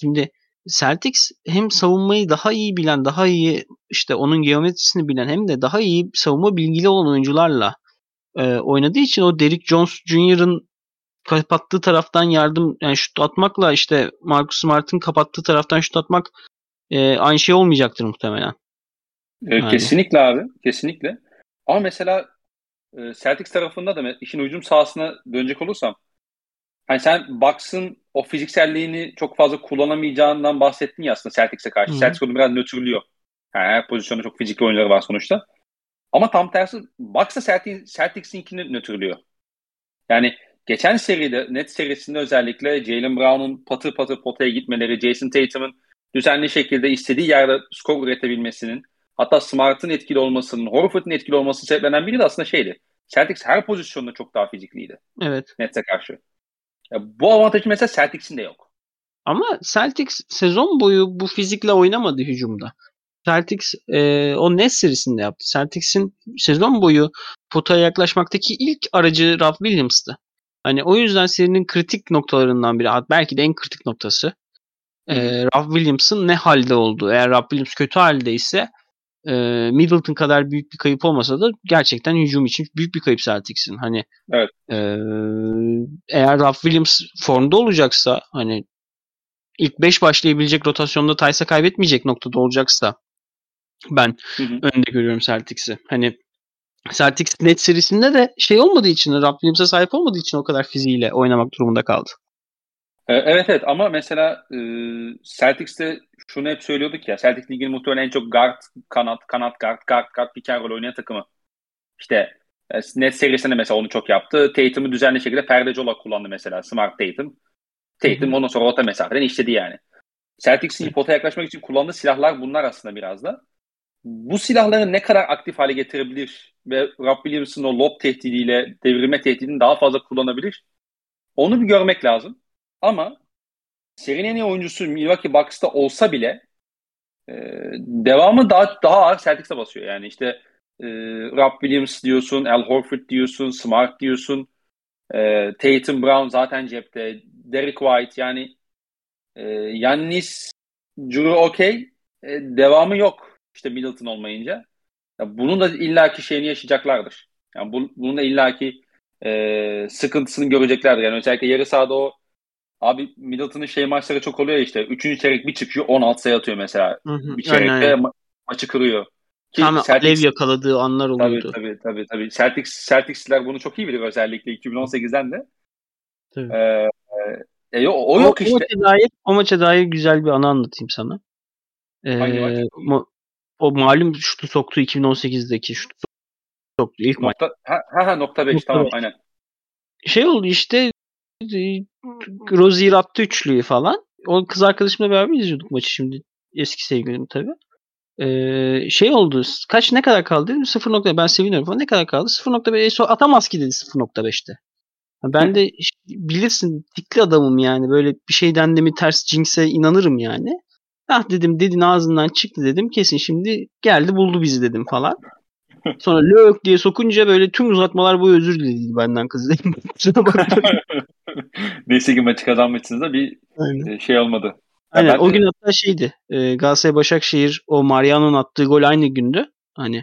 [SPEAKER 2] Şimdi Celtics hem savunmayı daha iyi bilen, daha iyi işte onun geometrisini bilen hem de daha iyi savunma bilgili olan oyuncularla e, oynadığı için o Derrick Jones Jr.'ın kapattığı taraftan yardım yani şut atmakla işte Marcus Smart'ın kapattığı taraftan şut atmak e, aynı şey olmayacaktır muhtemelen.
[SPEAKER 1] E, yani. Kesinlikle abi. Kesinlikle. Ama mesela e, Celtics tarafında da işin hücum sahasına dönecek olursam hani sen Bucks'ın o fizikselliğini çok fazla kullanamayacağından bahsettin ya aslında Celtics'e karşı. Hı-hı. Celtics onu biraz nötrlüyor. Her pozisyonda çok fizikli oyuncuları var sonuçta. Ama tam tersi Bucks da Celtics, Celtics'inkini nötrlüyor. Yani geçen seride, net serisinde özellikle Jalen Brown'un patır patır potaya gitmeleri, Jason Tatum'un düzenli şekilde istediği yerde skor üretebilmesinin, hatta Smart'ın etkili olmasının, Horford'un etkili olması sebeplenen biri de aslında şeydi. Celtics her pozisyonda çok daha fizikliydi.
[SPEAKER 2] Evet.
[SPEAKER 1] Nets'e karşı. Ya bu avantajı mesela Celtics'in de yok.
[SPEAKER 2] Ama Celtics sezon boyu bu fizikle oynamadı hücumda. Celtics e, o Nets serisinde yaptı. Celtics'in sezon boyu potaya yaklaşmaktaki ilk aracı Ralph Williams'tı. Hani o yüzden serinin kritik noktalarından biri, belki de en kritik noktası e, Ralph Williams'ın ne halde olduğu. Eğer Ralph Williams kötü halde ise e, Middleton kadar büyük bir kayıp olmasa da gerçekten hücum için büyük bir kayıp Celtics'in. Hani
[SPEAKER 1] evet.
[SPEAKER 2] e, eğer Ralph Williams formda olacaksa hani ilk 5 başlayabilecek rotasyonda Tyce'a kaybetmeyecek noktada olacaksa ben hı hı. önde görüyorum Celtics'i. Hani Celtics net serisinde de şey olmadığı için, Ralph Williams'a sahip olmadığı için o kadar fiziğiyle oynamak durumunda kaldı.
[SPEAKER 1] Ee, evet evet ama mesela e, Celtics'te şunu hep söylüyorduk ya Celtics liginin muhtemelen en çok guard, kanat, kanat guard, guard, guard pick and roll oynayan takımı. İşte e, net serisinde mesela onu çok yaptı. Tatum'u düzenli şekilde perdeci olarak kullandı mesela Smart Tatum. Tatum ondan sonra orta mesafeden işledi yani. Celtics'in pota yaklaşmak için kullandığı silahlar bunlar aslında biraz da. Bu silahları ne kadar aktif hale getirebilir ve Rob Williams'ın o lob tehdidiyle devirme tehdidini daha fazla kullanabilir? Onu bir görmek lazım. Ama serinin en iyi oyuncusu Milwaukee Bucks'ta olsa bile e, devamı daha daha ağır Celtics'e basıyor. Yani işte e, Rob Williams diyorsun, Al Horford diyorsun, Smart diyorsun, e, Tatum Brown zaten cepte, Derek White yani e, Yannis, Drew okey, e, devamı yok işte Middleton olmayınca. Ya bunun da illaki şeyini yaşayacaklardır. Yani bu, bunun da illaki e, sıkıntısını göreceklerdir. Yani özellikle yarı sahada o Abi Middleton'ın şey maçları çok oluyor işte. Üçüncü çeyrek bir çıkıyor 16 sayı atıyor mesela. Hı hı, bir çeyrekte ma- maçı kırıyor.
[SPEAKER 2] Ki Tam Celtics, alev yakaladığı anlar oluyordu.
[SPEAKER 1] Tabii tabii tabii. tabii. Celtics, Celtics'ler bunu çok iyi bilir özellikle 2018'den de. Tabii. Ee, e, o, o yok o, işte. O
[SPEAKER 2] maça, dair, o maça dair güzel bir anı anlatayım sana. Ee, Hangi maç? Ma- o malum şutu soktu 2018'deki şutu soktu ilk
[SPEAKER 1] nokta,
[SPEAKER 2] maç.
[SPEAKER 1] Ha, ha nokta 5 tamam beş. aynen.
[SPEAKER 2] Şey oldu işte Rozier attı üçlüyü falan. O kız arkadaşımla beraber izliyorduk maçı şimdi. Eski sevgilim tabii. Ee, şey oldu. Kaç ne kadar kaldı dedim. 0. Ben seviniyorum falan. Ne kadar kaldı? 0.5 atamaz ki dedi 0.5'te. Ben de bilirsin tikli adamım yani. Böyle bir şey dendi mi ters jinx'e inanırım yani. Ah dedim dedin ağzından çıktı dedim. Kesin şimdi geldi buldu bizi dedim falan. Sonra lök diye sokunca böyle tüm uzatmalar bu özür diledi benden kız.
[SPEAKER 1] Neyse ki maçı kazanmışsınız da bir Aynen. E, şey olmadı.
[SPEAKER 2] Aynen. o gün hatta şeydi. E, Galatasaray Başakşehir o Mariano'nun attığı gol aynı gündü. Hani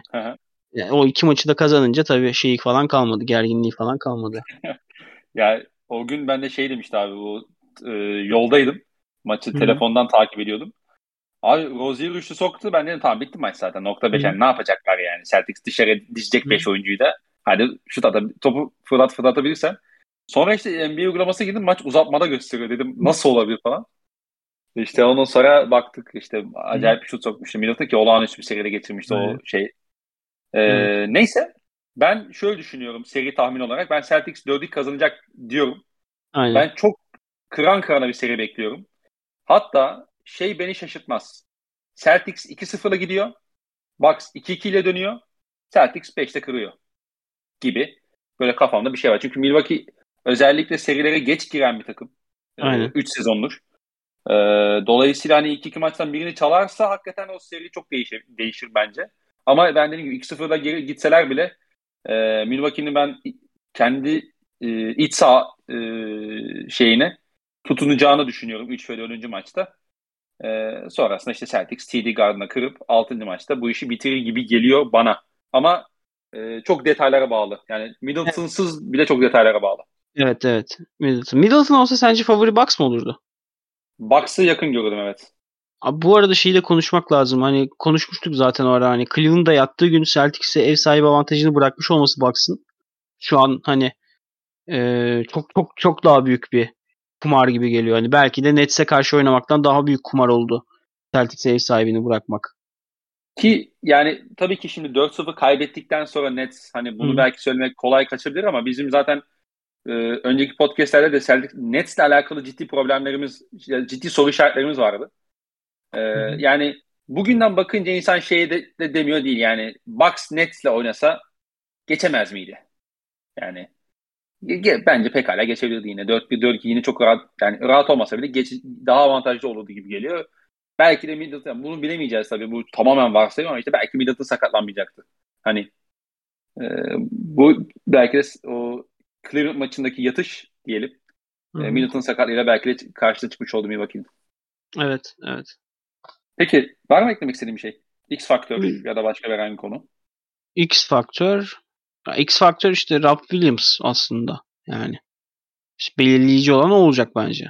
[SPEAKER 2] yani o iki maçı da kazanınca tabii şey falan kalmadı. Gerginliği falan kalmadı.
[SPEAKER 1] ya o gün ben de şey demişti abi bu e, yoldaydım. Maçı Hı-hı. telefondan takip ediyordum. Abi Rozier üçlü soktu. Ben dedim tamam bitti maç zaten. Nokta 5 yani ne yapacaklar yani. Celtics dışarı dizecek 5 oyuncuyu da. Hadi şut atab topu fırlat fırlatabilirsen. Sonra işte NBA uygulaması girdim maç uzatmada gösteriyor dedim. Nasıl olabilir falan. İşte ondan sonra baktık işte acayip bir şut sokmuştu. Middleton ki olağanüstü bir seride getirmişti evet. o şey. Ee, Neyse ben şöyle düşünüyorum seri tahmin olarak. Ben Celtics 4'ü kazanacak diyorum. Aynen. Ben çok kıran kırana bir seri bekliyorum. Hatta şey beni şaşırtmaz. Celtics 2-0'la gidiyor. Bucks 2-2 ile dönüyor. Celtics 5'te kırıyor. Gibi. Böyle kafamda bir şey var. Çünkü Milwaukee özellikle serilere geç giren bir takım. Aynen. 3 sezondur. Ee, dolayısıyla hani ilk iki maçtan birini çalarsa hakikaten o seri çok değişir, değişir bence. Ama ben dediğim gibi 2-0'da geri gitseler bile e, Milwaukee'nin ben kendi e, iç saha e, şeyine tutunacağını düşünüyorum 3 ve 4. maçta. E, sonrasında işte Celtics TD Garden'a kırıp 6. maçta bu işi bitirir gibi geliyor bana. Ama e, çok detaylara bağlı. Yani Middleton'sız bile çok detaylara bağlı.
[SPEAKER 2] Evet evet. Middleton. Middleton olsa sence favori box mı olurdu?
[SPEAKER 1] Bucks'ı yakın gördüm evet.
[SPEAKER 2] Abi bu arada şeyi de konuşmak lazım. Hani konuşmuştuk zaten o ara. Hani Cleveland'da yattığı gün Celtics'e ev sahibi avantajını bırakmış olması Bucks'ın. Şu an hani e, çok çok çok daha büyük bir kumar gibi geliyor. Hani belki de Nets'e karşı oynamaktan daha büyük kumar oldu. Celtics'e ev sahibini bırakmak.
[SPEAKER 1] Ki yani tabii ki şimdi 4-0 kaybettikten sonra Nets hani bunu Hı. belki söylemek kolay kaçabilir ama bizim zaten e, önceki podcastlerde de Celtics Nets'le alakalı ciddi problemlerimiz, ciddi soru işaretlerimiz vardı. E, yani bugünden bakınca insan şeyi de, de demiyor değil yani Bucks Nets'le oynasa geçemez miydi? Yani bence pekala geçebilirdi yine. 4-1, 4-2 yine çok rahat yani rahat olmasa bile geç, daha avantajlı olurdu gibi geliyor. Belki de Middleton, bunu bilemeyeceğiz tabii. Bu tamamen varsayım ama işte belki Middleton sakatlanmayacaktı. Hani e, bu belki de o Cleveland maçındaki yatış diyelim. E, Middleton sakatlığıyla belki de karşıda çıkmış oldu Milwaukee'nin.
[SPEAKER 2] Evet, evet.
[SPEAKER 1] Peki var mı eklemek istediğim bir şey? X faktör ya da başka herhangi bir konu?
[SPEAKER 2] X faktör X faktör işte Rob Williams aslında yani. İşte belirleyici olan o olacak bence.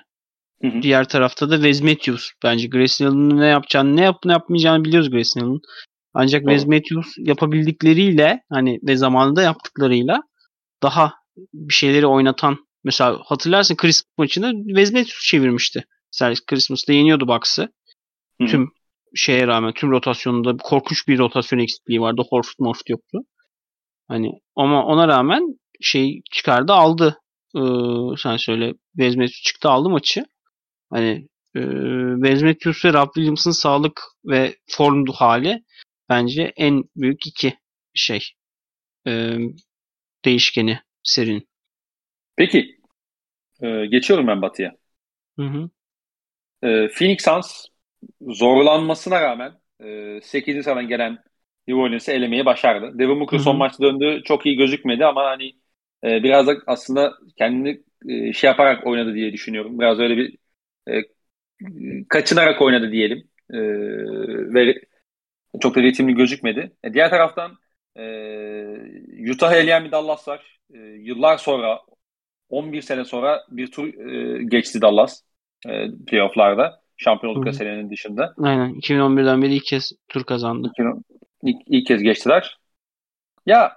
[SPEAKER 2] Hı hı. Diğer tarafta da Wes Matthews. Bence Grayson ne yapacağını, ne yapıp ne yapmayacağını biliyoruz Grayson Ancak. Wes Matthews yapabildikleriyle hani ve zamanında yaptıklarıyla daha bir şeyleri oynatan mesela hatırlarsın Christmas maçını Wes Matthews çevirmişti. Mesela Christmas'ta yeniyordu Bucks'ı. Tüm şeye rağmen tüm rotasyonunda korkunç bir rotasyon eksikliği vardı. Horford Morford yoktu. Hani ama ona rağmen şey çıkardı aldı. Ee, sen söyle Vezmet çıktı aldı maçı. Hani e, Vezmet ve Rob Williams'ın sağlık ve form hali bence en büyük iki şey e, değişkeni serinin.
[SPEAKER 1] Peki ee, geçiyorum ben Batı'ya. Hı hı. Ee, Phoenix Suns zorlanmasına rağmen e, 8. sıradan gelen New Orleans'ı elemeyi başardı. Devin Booker son maçta döndü. Çok iyi gözükmedi ama hani e, biraz da aslında kendini e, şey yaparak oynadı diye düşünüyorum. Biraz öyle bir e, kaçınarak oynadı diyelim. E, ve çok da ritimli gözükmedi. E, diğer taraftan e, Utah'ı eleyen bir Dallas var. E, yıllar sonra 11 sene sonra bir tur e, geçti Dallas e, playofflarda. Şampiyonluk senenin dışında.
[SPEAKER 2] Aynen. 2011'den beri ilk kez tur kazandı. 2010,
[SPEAKER 1] ilk, ilk kez geçtiler. Ya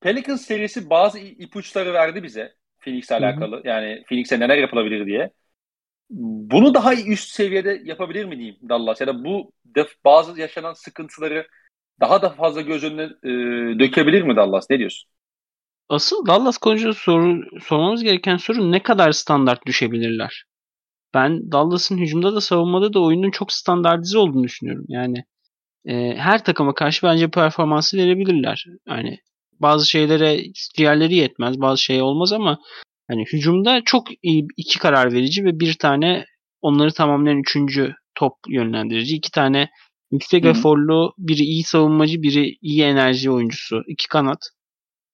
[SPEAKER 1] Pelicans serisi bazı ipuçları verdi bize Phoenix'le alakalı. Hı hı. Yani Phoenix'e neler yapılabilir diye. Bunu daha üst seviyede yapabilir mi diyeyim Dallas? Ya da bu def, bazı yaşanan sıkıntıları daha da fazla göz önüne e, dökebilir mi Dallas? Ne diyorsun?
[SPEAKER 2] Asıl Dallas konusunda soru, sormamız gereken soru ne kadar standart düşebilirler? Ben Dallas'ın hücumda da savunmada da oyunun çok standartize olduğunu düşünüyorum. Yani e, her takıma karşı bence performansı verebilirler. Yani bazı şeylere diğerleri yetmez, bazı şey olmaz ama hani hücumda çok iyi iki karar verici ve bir tane onları tamamlayan üçüncü top yönlendirici. iki tane yüksek eforlu, biri iyi savunmacı, biri iyi enerji oyuncusu. iki kanat.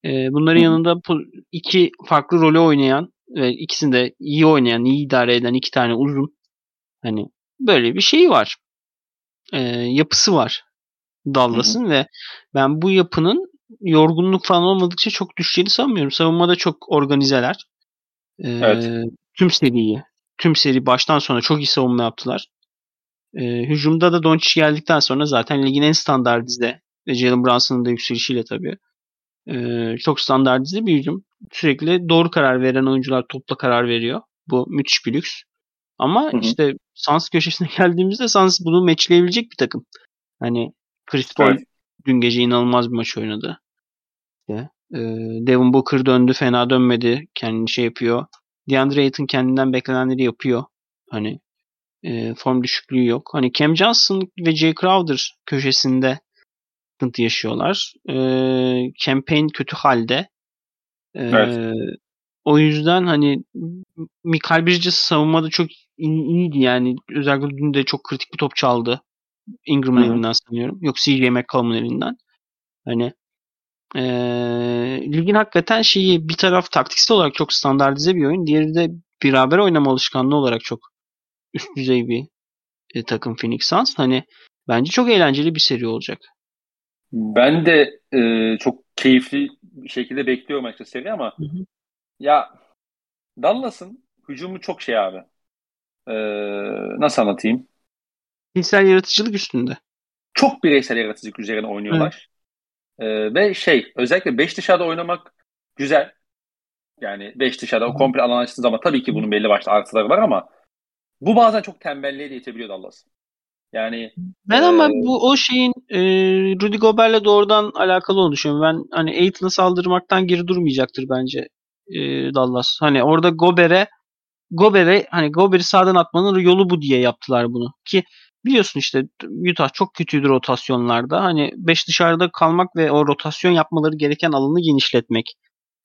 [SPEAKER 2] Ee, bunların Hı. yanında iki farklı rolü oynayan ve ikisinde iyi oynayan, iyi idare eden iki tane uzun. Hani böyle bir şey var. Ee, yapısı var Dallas'ın ve ben bu yapının yorgunluk falan olmadıkça çok düşeceğini sanmıyorum. Savunmada çok organizeler. Ee, evet. Tüm seriyi, tüm seri baştan sona çok iyi savunma yaptılar. E, hücumda da Doncic geldikten sonra zaten ligin en standart dizide ve Jalen Brunson'ın da yükselişiyle tabii e, çok standart dizi bir hücum. Sürekli doğru karar veren oyuncular topla karar veriyor. Bu müthiş bir lüks. Ama hı hı. işte Suns köşesine geldiğimizde Suns bunu matchleyebilecek bir takım. Hani Chris Paul evet. dün gece inanılmaz bir maç oynadı. İşte, e, Devin Booker döndü fena dönmedi. Kendini şey yapıyor. DeAndre Ayton kendinden beklenenleri yapıyor. Hani e, form düşüklüğü yok. Hani Cam Johnson ve Jay Crowder köşesinde sıkıntı yaşıyorlar. E, campaign kötü halde. E, evet. O yüzden hani Mikael Bridges savunmada çok iyiydi yani. Özellikle dün de çok kritik bir top çaldı. Ingram'ın elinden sanıyorum. Yok CJ McCollum'un elinden. Hani ee, ligin hakikaten şeyi bir taraf taktiksel olarak çok standartize bir oyun. Diğeri de beraber oynama alışkanlığı olarak çok üst düzey bir e, takım Phoenix Suns. Hani bence çok eğlenceli bir seri olacak.
[SPEAKER 1] Ben de e, çok keyifli bir şekilde bekliyorum açıkçası seri ama hı hı. ya Dallas'ın hücumu çok şey abi. Ee, nasıl anlatayım?
[SPEAKER 2] Bireysel yaratıcılık üstünde.
[SPEAKER 1] Çok bireysel yaratıcılık üzerine oynuyorlar. Evet. Ee, ve şey özellikle 5 dışarıda oynamak güzel. Yani 5 dışarıda o komple alan açtığı zaman tabii ki bunun belli başlı artıları var ama bu bazen çok tembelliğe de itebiliyor Dallas. Yani
[SPEAKER 2] ben e, ama bu o şeyin e, Rudy Gobert'le doğrudan alakalı olduğunu düşünüyorum. Ben hani Aiton'a saldırmaktan geri durmayacaktır bence e, Dallas. Hani orada Gober'e Gober'e hani Gober'i sağdan atmanın yolu bu diye yaptılar bunu. Ki biliyorsun işte Utah çok kötüydü rotasyonlarda. Hani 5 dışarıda kalmak ve o rotasyon yapmaları gereken alanı genişletmek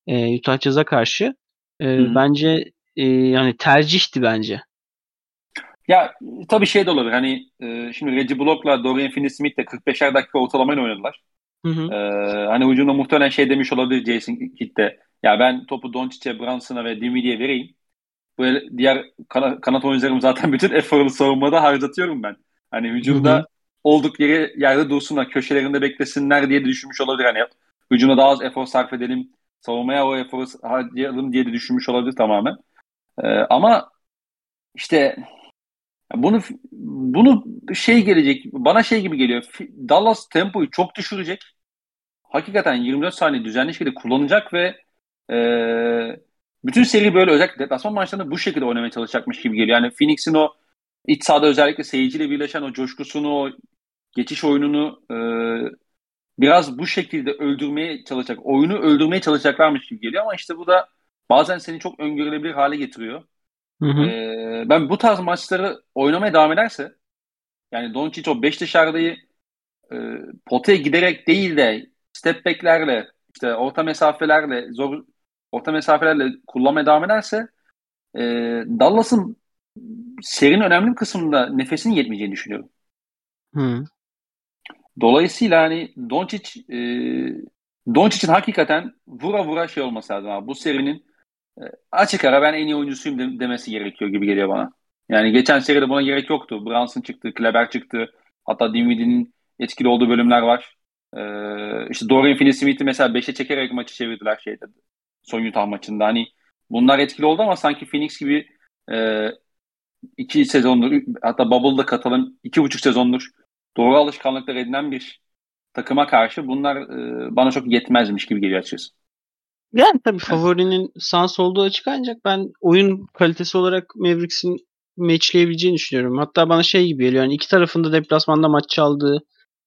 [SPEAKER 2] e, Utah Jazz'a karşı e, bence e, yani tercihti bence.
[SPEAKER 1] Ya tabii şey de olabilir. Hani e, şimdi Reggie Block'la Dorian Finney-Smith de 45'er dakika ortalamayla oynadılar. Hı hı. E, hani ucunda muhtemelen şey demiş olabilir Jason Kidd de. Ya ben topu Doncic'e, Brunson'a ve Dinwiddie'ye vereyim. Böyle diğer kana, kanat oyuncularım zaten bütün eforu savunmada harcatıyorum ben. Hani hücumda hı hı. olduk yere yerde dursunlar, köşelerinde beklesinler diye düşünmüş olabilir. Hani hücumda daha az efor sarf edelim, savunmaya o eforu harcayalım diye de düşünmüş olabilir tamamen. Ee, ama işte bunu bunu şey gelecek, bana şey gibi geliyor. Dallas tempoyu çok düşürecek. Hakikaten 24 saniye düzenli şekilde kullanacak ve e, bütün seri böyle özellikle deplasman maçlarında bu şekilde oynamaya çalışacakmış gibi geliyor. Yani Phoenix'in o iç sahada özellikle seyirciyle birleşen o coşkusunu, o geçiş oyununu e, biraz bu şekilde öldürmeye çalışacak, oyunu öldürmeye çalışacaklarmış gibi geliyor ama işte bu da bazen seni çok öngörülebilir hale getiriyor. Hı hı. E, ben bu tarz maçları oynamaya devam ederse yani Doncic o 5 dışarıdayı e, potaya giderek değil de step back'lerle işte orta mesafelerle zor orta mesafelerle kullanmaya devam ederse e, Dallas'ın serinin önemli bir kısmında nefesinin yetmeyeceğini düşünüyorum. Hı. Dolayısıyla hani Doncic e, Doncic'in hakikaten vura vura şey olması lazım abi. Bu serinin e, açık ara ben en iyi oyuncusuyum de, demesi gerekiyor gibi geliyor bana. Yani geçen seride buna gerek yoktu. Brunson çıktı, Kleber çıktı. Hatta Dinwiddie'nin etkili olduğu bölümler var. Ee, işte Dorian Finney-Smith'i mesela 5'e çekerek maçı çevirdiler şeyde. Son Utah maçında. Hani bunlar etkili oldu ama sanki Phoenix gibi e, iki sezondur hatta Bubble'da katalım iki buçuk sezondur doğru alışkanlıklar edinen bir takıma karşı bunlar e, bana çok yetmezmiş gibi geliyor açıkçası.
[SPEAKER 2] Yani tabii favorinin Suns olduğu açık ancak ben oyun kalitesi olarak Mavericks'in matchleyebileceğini düşünüyorum. Hatta bana şey gibi geliyor. Yani iki tarafında deplasmanda maç çaldığı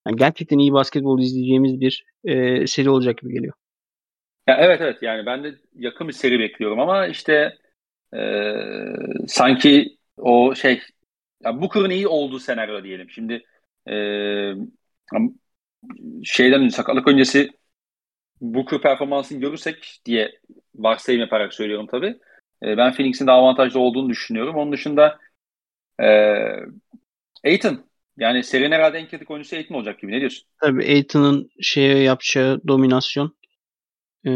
[SPEAKER 2] yani gerçekten iyi basketbol izleyeceğimiz bir e, seri olacak gibi geliyor.
[SPEAKER 1] Ya evet evet yani ben de yakın bir seri bekliyorum ama işte e, sanki o şey ya Booker'ın iyi olduğu senaryo diyelim. Şimdi e, şeyden sakatlık öncesi Booker performansını görürsek diye varsayım yaparak söylüyorum tabii. E, ben Phoenix'in daha avantajlı olduğunu düşünüyorum. Onun dışında e, Aiton yani serinin herhalde en kritik oyuncusu Aiton olacak gibi. Ne diyorsun?
[SPEAKER 2] Tabii Aiton'un şeye yapacağı dominasyon ee,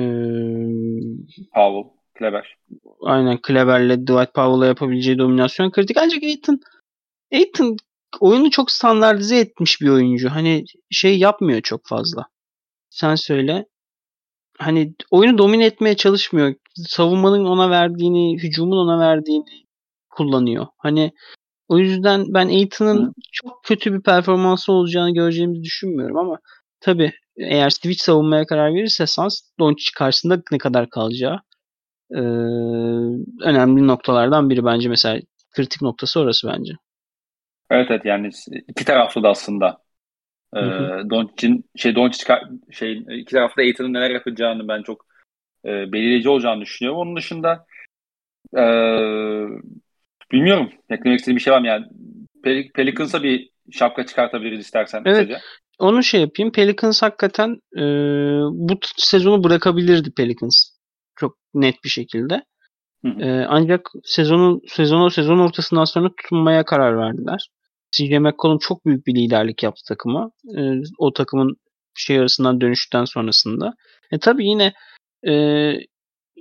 [SPEAKER 1] Powell, Kleber.
[SPEAKER 2] Aynen Kleber'le Dwight Powell'la yapabileceği dominasyon kritik. Ancak Aiton Aiton oyunu çok standartize etmiş bir oyuncu. Hani şey yapmıyor çok fazla. Sen söyle. Hani oyunu domine etmeye çalışmıyor. Savunmanın ona verdiğini, hücumun ona verdiğini kullanıyor. Hani O yüzden ben Aiton'un çok kötü bir performansı olacağını göreceğimizi düşünmüyorum ama tabii eğer switch savunmaya karar verirse Suns Doncic karşısında ne kadar kalacağı e, önemli noktalardan biri bence mesela kritik noktası orası bence.
[SPEAKER 1] Evet evet yani iki taraflı da aslında. Ee, Doncic'in şey Doncic şey iki tarafta Aiton'un neler yapacağını ben çok e, belirleyici olacağını düşünüyorum. Onun dışında e, bilmiyorum. Eklemek istediğim bir şey var mı? Yani Pel Pelicans'a bir şapka çıkartabiliriz istersen.
[SPEAKER 2] Evet. Onu şey yapayım. Pelicans hakikaten e, bu sezonu bırakabilirdi Pelicans. Çok net bir şekilde. Hı hı. E, ancak sezonun sezonu sezon ortasından sonra tutunmaya karar verdiler. CJ McCollum çok büyük bir liderlik yaptı takıma. E, o takımın şey arasından dönüşten sonrasında. E tabii yine e,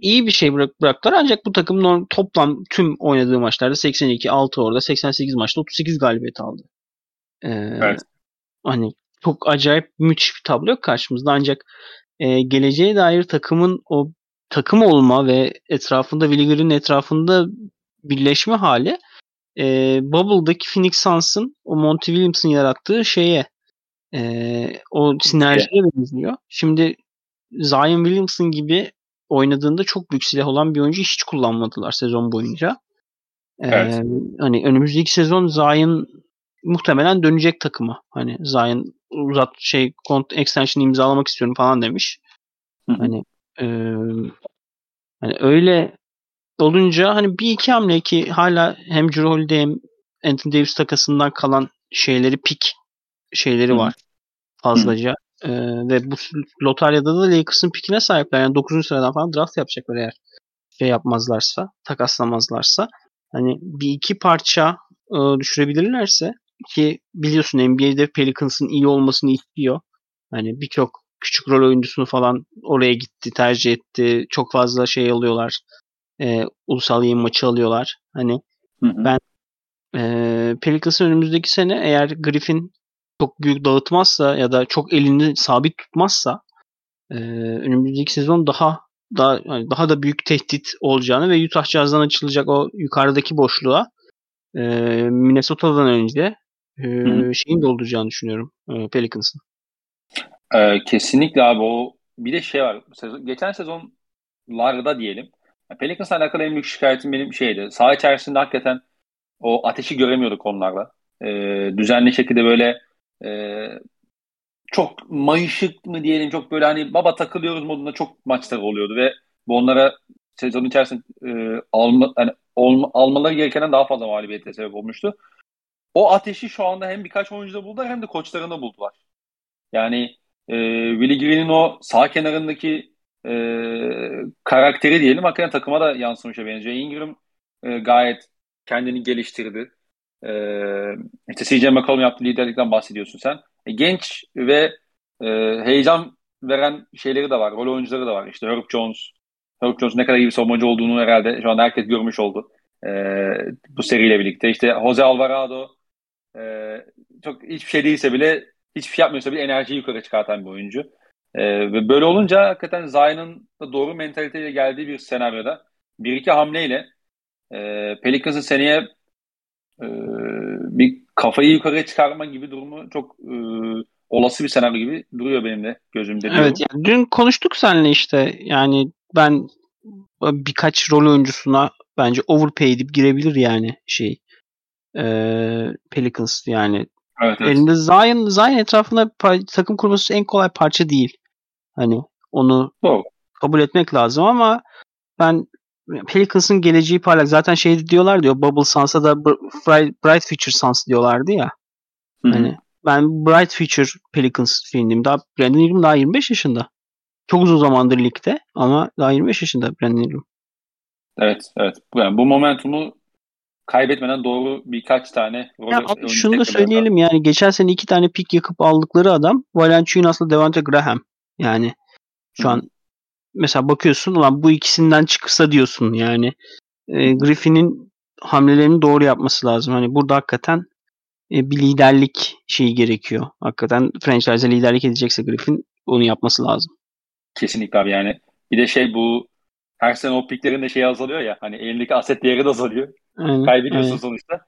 [SPEAKER 2] iyi bir şey bırak, bıraktılar ancak bu takım norm, toplam tüm oynadığı maçlarda 82 6 orada 88 maçta 38 galibiyet aldı. Ee, evet. Hani çok acayip müthiş bir tablo yok karşımızda ancak e, geleceğe dair takımın o takım olma ve etrafında Williger'in etrafında birleşme hali e, Bubble'daki Phoenix Suns'ın o Monty Williams'ın yarattığı şeye e, o sinerjiye benziyor. Şimdi Zion Williamson gibi oynadığında çok büyük silah olan bir oyuncu hiç kullanmadılar sezon boyunca. Ee, evet. Hani önümüzdeki sezon Zion muhtemelen dönecek takıma. Hani Zion uzat şey kont extension imzalamak istiyorum falan demiş. Hı-hı. Hani e, hani öyle olunca hani bir iki hamle ki hala hem Drew Holiday hem Anthony Davis takasından kalan şeyleri pik şeyleri Hı-hı. var fazlaca. Ee, ve bu lotaryada da Lakers'ın pikine sahipler. Yani 9. sıradan falan draft yapacaklar eğer şey yapmazlarsa, takaslamazlarsa. Hani bir iki parça e, düşürebilirlerse ki biliyorsun NBA'de Pelicans'ın iyi olmasını istiyor. Hani birçok küçük rol oyuncusunu falan oraya gitti, tercih etti. Çok fazla şey alıyorlar. E, ulusal yayın maçı alıyorlar. Hani hı hı. ben e, Pelicans'ın önümüzdeki sene eğer Griffin çok büyük dağıtmazsa ya da çok elini sabit tutmazsa e, önümüzdeki sezon daha daha yani daha da büyük tehdit olacağını ve Utah Jazz'dan açılacak o yukarıdaki boşluğa e, Minnesota'dan önce e, şeyin dolduracağını düşünüyorum e, Pelicans'ın.
[SPEAKER 1] Ee, kesinlikle abi o bir de şey var. Sezon, geçen sezonlarda diyelim. Pelicans'la alakalı en büyük şikayetim benim şeydi. Saha içerisinde hakikaten o ateşi göremiyorduk onlarla. Ee, düzenli şekilde böyle e, çok mayışık mı diyelim çok böyle hani baba takılıyoruz modunda çok maçlar oluyordu ve bu onlara sezon içerisinde e, alma, yani olma, almaları gerekenden daha fazla mağlubiyete sebep olmuştu. O ateşi şu anda hem birkaç oyuncuda buldular hem de koçlarında buldular. Yani e, Willie Green'in o sağ kenarındaki e, karakteri diyelim hakikaten takıma da yansımışa benziyor. Ingram e, gayet kendini geliştirdi. Ee, işte CJ McCollum yaptığı liderlikten bahsediyorsun sen. E, genç ve e, heyecan veren şeyleri de var. Rol oyuncuları da var. İşte Herb Jones. Herb Jones ne kadar iyi bir savunmacı olduğunu herhalde şu anda herkes görmüş oldu. E, bu seriyle birlikte. İşte Jose Alvarado e, çok hiçbir şey değilse bile hiçbir şey yapmıyorsa bile enerjiyi yukarı çıkartan bir oyuncu. E, ve böyle olunca hakikaten Zion'ın da doğru mentaliteyle geldiği bir senaryoda bir iki hamleyle e, Pelicans'ın seneye e, bir kafayı yukarıya çıkarma gibi durumu çok e, olası bir senaryo gibi duruyor benim de gözümde.
[SPEAKER 2] Evet yani dün konuştuk seninle işte yani ben birkaç rol oyuncusuna bence overpay edip girebilir yani şey e, Pelicans yani evet, evet. elinde Zion, Zion etrafında takım kurması en kolay parça değil. Hani onu Doğru. kabul etmek lazım ama ben Pelicans'ın geleceği parlak. Zaten şey diyorlar diyor Bubble Suns'a da Bright Future Suns diyorlardı ya. Hı-hı. Hani ben Bright Future Pelicans filmim. Daha Brandon Ingram daha 25 yaşında. Çok uzun zamandır ligde ama daha 25 yaşında Brandon Ingram.
[SPEAKER 1] Evet, evet. Yani bu momentumu kaybetmeden doğru birkaç tane
[SPEAKER 2] rol ya abi şunu da söyleyelim var. yani geçen sene iki tane pik yakıp aldıkları adam Valanciunas'la Devante Graham. Yani şu an mesela bakıyorsun ulan bu ikisinden çıksa diyorsun yani e, Griffin'in hamlelerini doğru yapması lazım. Hani burada hakikaten e, bir liderlik şeyi gerekiyor. Hakikaten franchise'e liderlik edecekse Griffin onu yapması lazım.
[SPEAKER 1] Kesinlikle abi yani. Bir de şey bu her sene o piklerin de şey azalıyor ya hani elindeki aset değeri de azalıyor. Aynen, Kaybediyorsun aynen. sonuçta.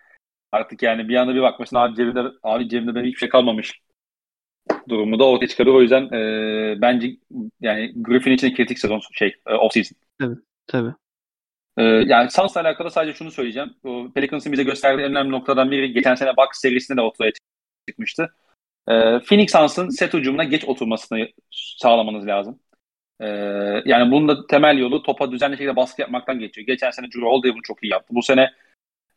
[SPEAKER 1] Artık yani bir anda bir bakmışsın abi cebimde, abi cebimde benim hiçbir şey kalmamış durumu da ortaya çıkarıyor. O yüzden e, bence yani Griffin için kritik sezon şey e, off season.
[SPEAKER 2] Tabii. Tabii.
[SPEAKER 1] E, yani Suns'la alakalı sadece şunu söyleyeceğim. O Pelicans'ın bize gösterdiği önemli noktadan biri geçen sene Bucks serisinde de ortaya çıkmıştı. E, Phoenix Suns'ın set ucumuna geç oturmasını sağlamanız lazım. E, yani bunun da temel yolu topa düzenli şekilde baskı yapmaktan geçiyor. Geçen sene Drew Holiday bunu çok iyi yaptı. Bu sene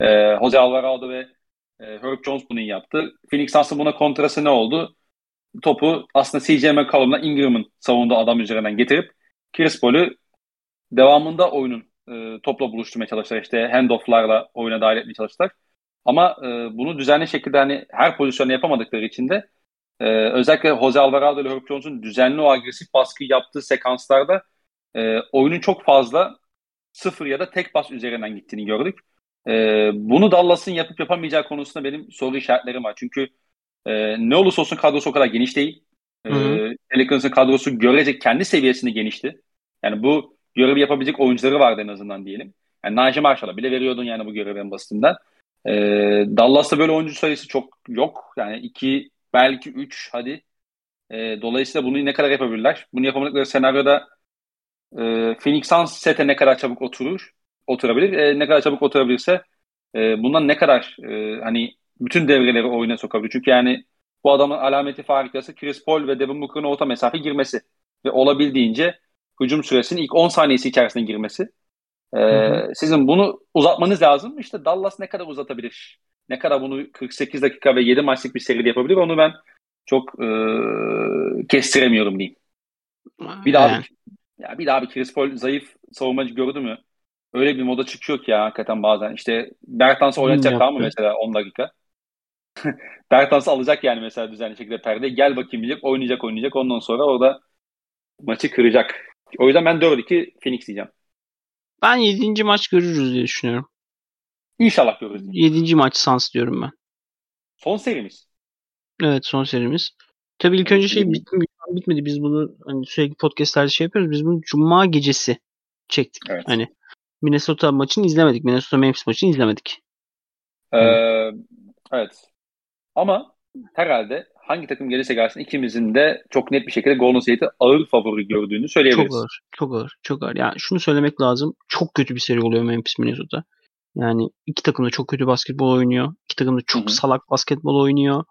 [SPEAKER 1] e, Jose Alvarado ve e, Herb Jones bunu iyi yaptı. Phoenix Suns'ın buna kontrası ne oldu? Topu aslında CJ McCollum'la Ingram'ın savunduğu adam üzerinden getirip Chris Paul'ü devamında oyunun e, topla buluşturmaya çalıştılar. İşte handoff'larla oyuna dahil etmeye çalıştılar. Ama e, bunu düzenli şekilde hani her pozisyonda yapamadıkları için de e, özellikle Jose Alvarado ile Herb Jones'un düzenli o agresif baskı yaptığı sekanslarda e, oyunun çok fazla sıfır ya da tek pas üzerinden gittiğini gördük. E, bunu Dallas'ın yapıp yapamayacağı konusunda benim soru işaretlerim var. Çünkü e, ne olursa olsun kadrosu o kadar geniş değil. E, Pelicans'ın kadrosu görecek kendi seviyesinde genişti. Yani bu görevi yapabilecek oyuncuları vardı en azından diyelim. Yani Najee Marshall'a bile veriyordun yani bu görevi en basitinden. E, Dallas'ta böyle oyuncu sayısı çok yok. Yani iki belki üç hadi. E, dolayısıyla bunu ne kadar yapabilirler? Bunu yapamadıkları senaryoda e, Phoenix Suns sete ne kadar çabuk oturur? Oturabilir. E, ne kadar çabuk oturabilirse e, bundan ne kadar e, hani bütün devreleri oyuna sokabilir. Çünkü yani bu adamın alameti farikası Chris Paul ve Devin Booker'ın orta mesafe girmesi. Ve olabildiğince hücum süresinin ilk 10 saniyesi içerisinde girmesi. Ee. Sizin bunu uzatmanız lazım. İşte Dallas ne kadar uzatabilir? Ne kadar bunu 48 dakika ve 7 maçlık bir seride yapabilir? Onu ben çok e, kestiremiyorum diyeyim. Bir daha bir, ya bir daha bir Chris Paul zayıf savunmacı gördü mü? Öyle bir moda çıkıyor ki ya hakikaten bazen. İşte Bertans'ı oynatacak tamam mı mesela 10 dakika? Bertans alacak yani mesela düzenli şekilde perde. Gel bakayım diyecek, oynayacak oynayacak. Ondan sonra orada maçı kıracak. O yüzden ben 4-2 Phoenix diyeceğim.
[SPEAKER 2] Ben 7. maç görürüz diye düşünüyorum.
[SPEAKER 1] İnşallah görürüz.
[SPEAKER 2] 7. maç Sans diyorum ben.
[SPEAKER 1] Son serimiz.
[SPEAKER 2] Evet son serimiz. Tabii ilk önce şey mi? Bitmedi. Biz bunu hani sürekli podcastlerde şey yapıyoruz. Biz bunu Cuma gecesi çektik. Evet. Hani Minnesota maçını izlemedik. Minnesota Memphis maçını izlemedik.
[SPEAKER 1] Ee, evet. Ama herhalde hangi takım gelirse gelsin ikimizin de çok net bir şekilde Golden State'i ağır favori gördüğünü söyleyebiliriz.
[SPEAKER 2] Çok ağır. Çok ağır. Çok ağır. Yani şunu söylemek lazım. Çok kötü bir seri oluyor Memphis Minnesota. Yani iki takım da çok kötü basketbol oynuyor. İki takım da çok Hı-hı. salak basketbol oynuyor.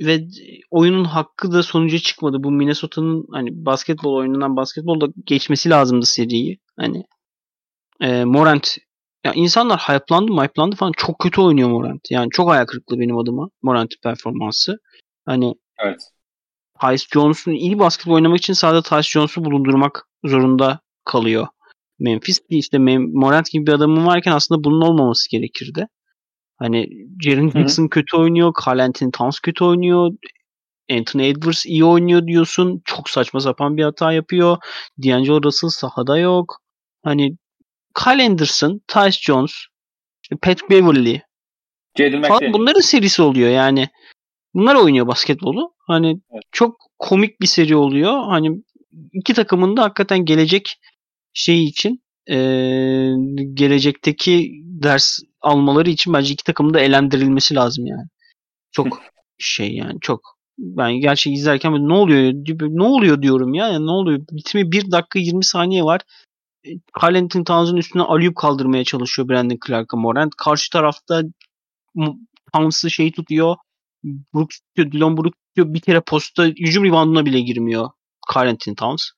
[SPEAKER 2] Ve oyunun hakkı da sonuca çıkmadı. Bu Minnesota'nın hani basketbol oyunundan basketbolda geçmesi lazımdı seriyi. Hani e, Morant ya insanlar hype'landı hype'landı falan. Çok kötü oynuyor Morant. Yani çok ayak kırıklığı benim adıma Morant'ın performansı. Hani
[SPEAKER 1] evet.
[SPEAKER 2] Tyce Jones'un iyi basketbol oynamak için sadece Tyce Jones'u bulundurmak zorunda kalıyor. Memphis işte Morant gibi bir adamın varken aslında bunun olmaması gerekirdi. Hani Jaren Jackson kötü oynuyor. Carl Anthony Towns kötü oynuyor. Anthony Edwards iyi oynuyor diyorsun. Çok saçma sapan bir hata yapıyor. D'Angelo Russell sahada yok. Hani Kyle Anderson, Tyce Jones, Pat Beverly falan bunların serisi oluyor yani. Bunlar oynuyor basketbolu. Hani evet. çok komik bir seri oluyor. Hani iki takımın da hakikaten gelecek şey için e, gelecekteki ders almaları için bence iki takımın da elendirilmesi lazım yani. Çok şey yani çok. Ben gerçi izlerken ne oluyor ne oluyor diyorum ya. Yani ne oluyor? Bitimi 1 dakika 20 saniye var. Carlton Towns'un üstüne alüp kaldırmaya çalışıyor Brandon Clark'a Morant. Karşı tarafta Towns'ı şey tutuyor. Brooks tutuyor, Dylan Brooks tutuyor. Bir kere posta hücum rebounduna bile girmiyor Carlton Towns.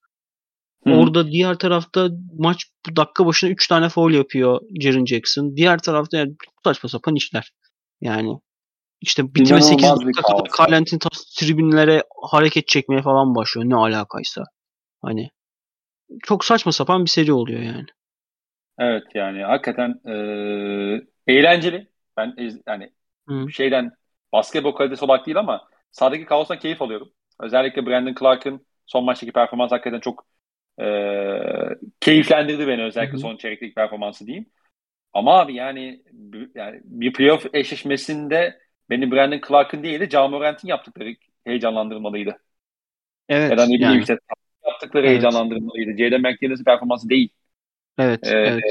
[SPEAKER 2] Hmm. Orada diğer tarafta maç dakika başına 3 tane foul yapıyor Jaren Jackson. Diğer tarafta yani saçma sapan işler. Yani işte bitime 8 dakika kala Carlton Towns tribünlere hareket çekmeye falan başlıyor. Ne alakaysa. Hani çok saçma sapan bir seri oluyor yani.
[SPEAKER 1] Evet yani hakikaten e, eğlenceli. Ben yani Hı. şeyden basketbol kalitesi olarak değil ama sahadaki kaostan keyif alıyorum. Özellikle Brandon Clark'ın son maçtaki performans hakikaten çok e, keyiflendirdi beni özellikle son çeyreklik performansı diyeyim. Ama abi yani, yani bir playoff eşleşmesinde beni Brandon Clark'ın değil de Ja Morant'in yaptıkları heyecanlandırmalıydı.
[SPEAKER 2] Evet. Ya da ne bileyim yani.
[SPEAKER 1] işte yaptıkları evet. heyecanlandırmalıydı. Jaden McDaniels'in performansı değil.
[SPEAKER 2] Evet,
[SPEAKER 1] ee,
[SPEAKER 2] evet.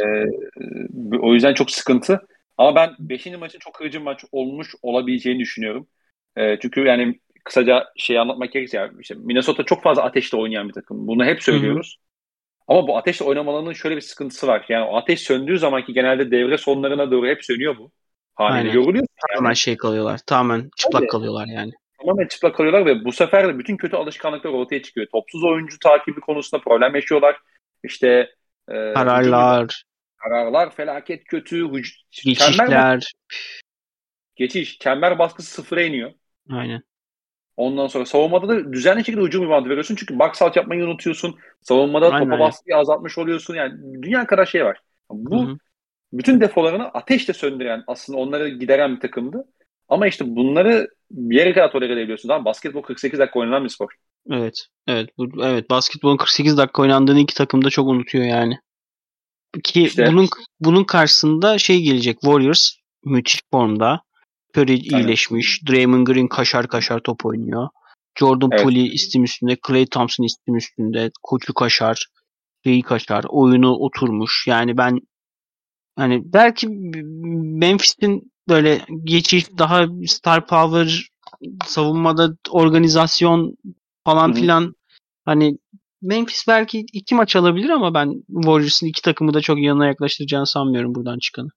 [SPEAKER 1] E, o yüzden çok sıkıntı. Ama ben 5. maçın çok kırıcı maç olmuş olabileceğini düşünüyorum. E, çünkü yani kısaca şey anlatmak gerekirse yani işte Minnesota çok fazla ateşle oynayan bir takım. Bunu hep söylüyoruz. Hı hı. Ama bu ateşle oynamalarının şöyle bir sıkıntısı var. Yani o ateş söndüğü zaman ki genelde devre sonlarına doğru hep sönüyor bu. Haliyle yoruluyor. Yani.
[SPEAKER 2] Tamamen şey kalıyorlar. Tamamen çıplak Öyle. kalıyorlar yani.
[SPEAKER 1] Tamamen çıplak kalıyorlar ve bu sefer de bütün kötü alışkanlıklar ortaya çıkıyor. Topsuz oyuncu takibi konusunda problem yaşıyorlar. İşte
[SPEAKER 2] e, kararlar,
[SPEAKER 1] kararlar felaket kötü.
[SPEAKER 2] Geçişler.
[SPEAKER 1] geçiş. Çember baskısı sıfıra iniyor.
[SPEAKER 2] Aynen.
[SPEAKER 1] Ondan sonra savunmada da düzenli şekilde hücum ribandı veriyorsun. Çünkü box out yapmayı unutuyorsun. Savunmada Aynen. topa baskıyı azaltmış oluyorsun. Yani dünya kadar şey var. Bu Hı-hı. bütün defolarını ateşle söndüren aslında onları gideren bir takımdı. Ama işte bunları bir yere kadar tolere edebiliyorsun. Tamam basketbol 48 dakika oynanan bir spor.
[SPEAKER 2] Evet. Evet. Bu, evet. Basketbolun 48 dakika oynandığını iki takım da çok unutuyor yani. Ki işte, bunun bunun karşısında şey gelecek. Warriors müthiş formda. Curry iyileşmiş. Draymond Green kaşar kaşar top oynuyor. Jordan evet. Poole istim üstünde. Clay Thompson istim üstünde. Koçu kaşar. Şeyi kaşar. Oyunu oturmuş. Yani ben hani belki Memphis'in böyle geçiş daha star power savunmada organizasyon falan Hı-hı. filan hani Memphis belki iki maç alabilir ama ben Warriors'ın iki takımı da çok yanına yaklaştıracağını sanmıyorum buradan çıkanı.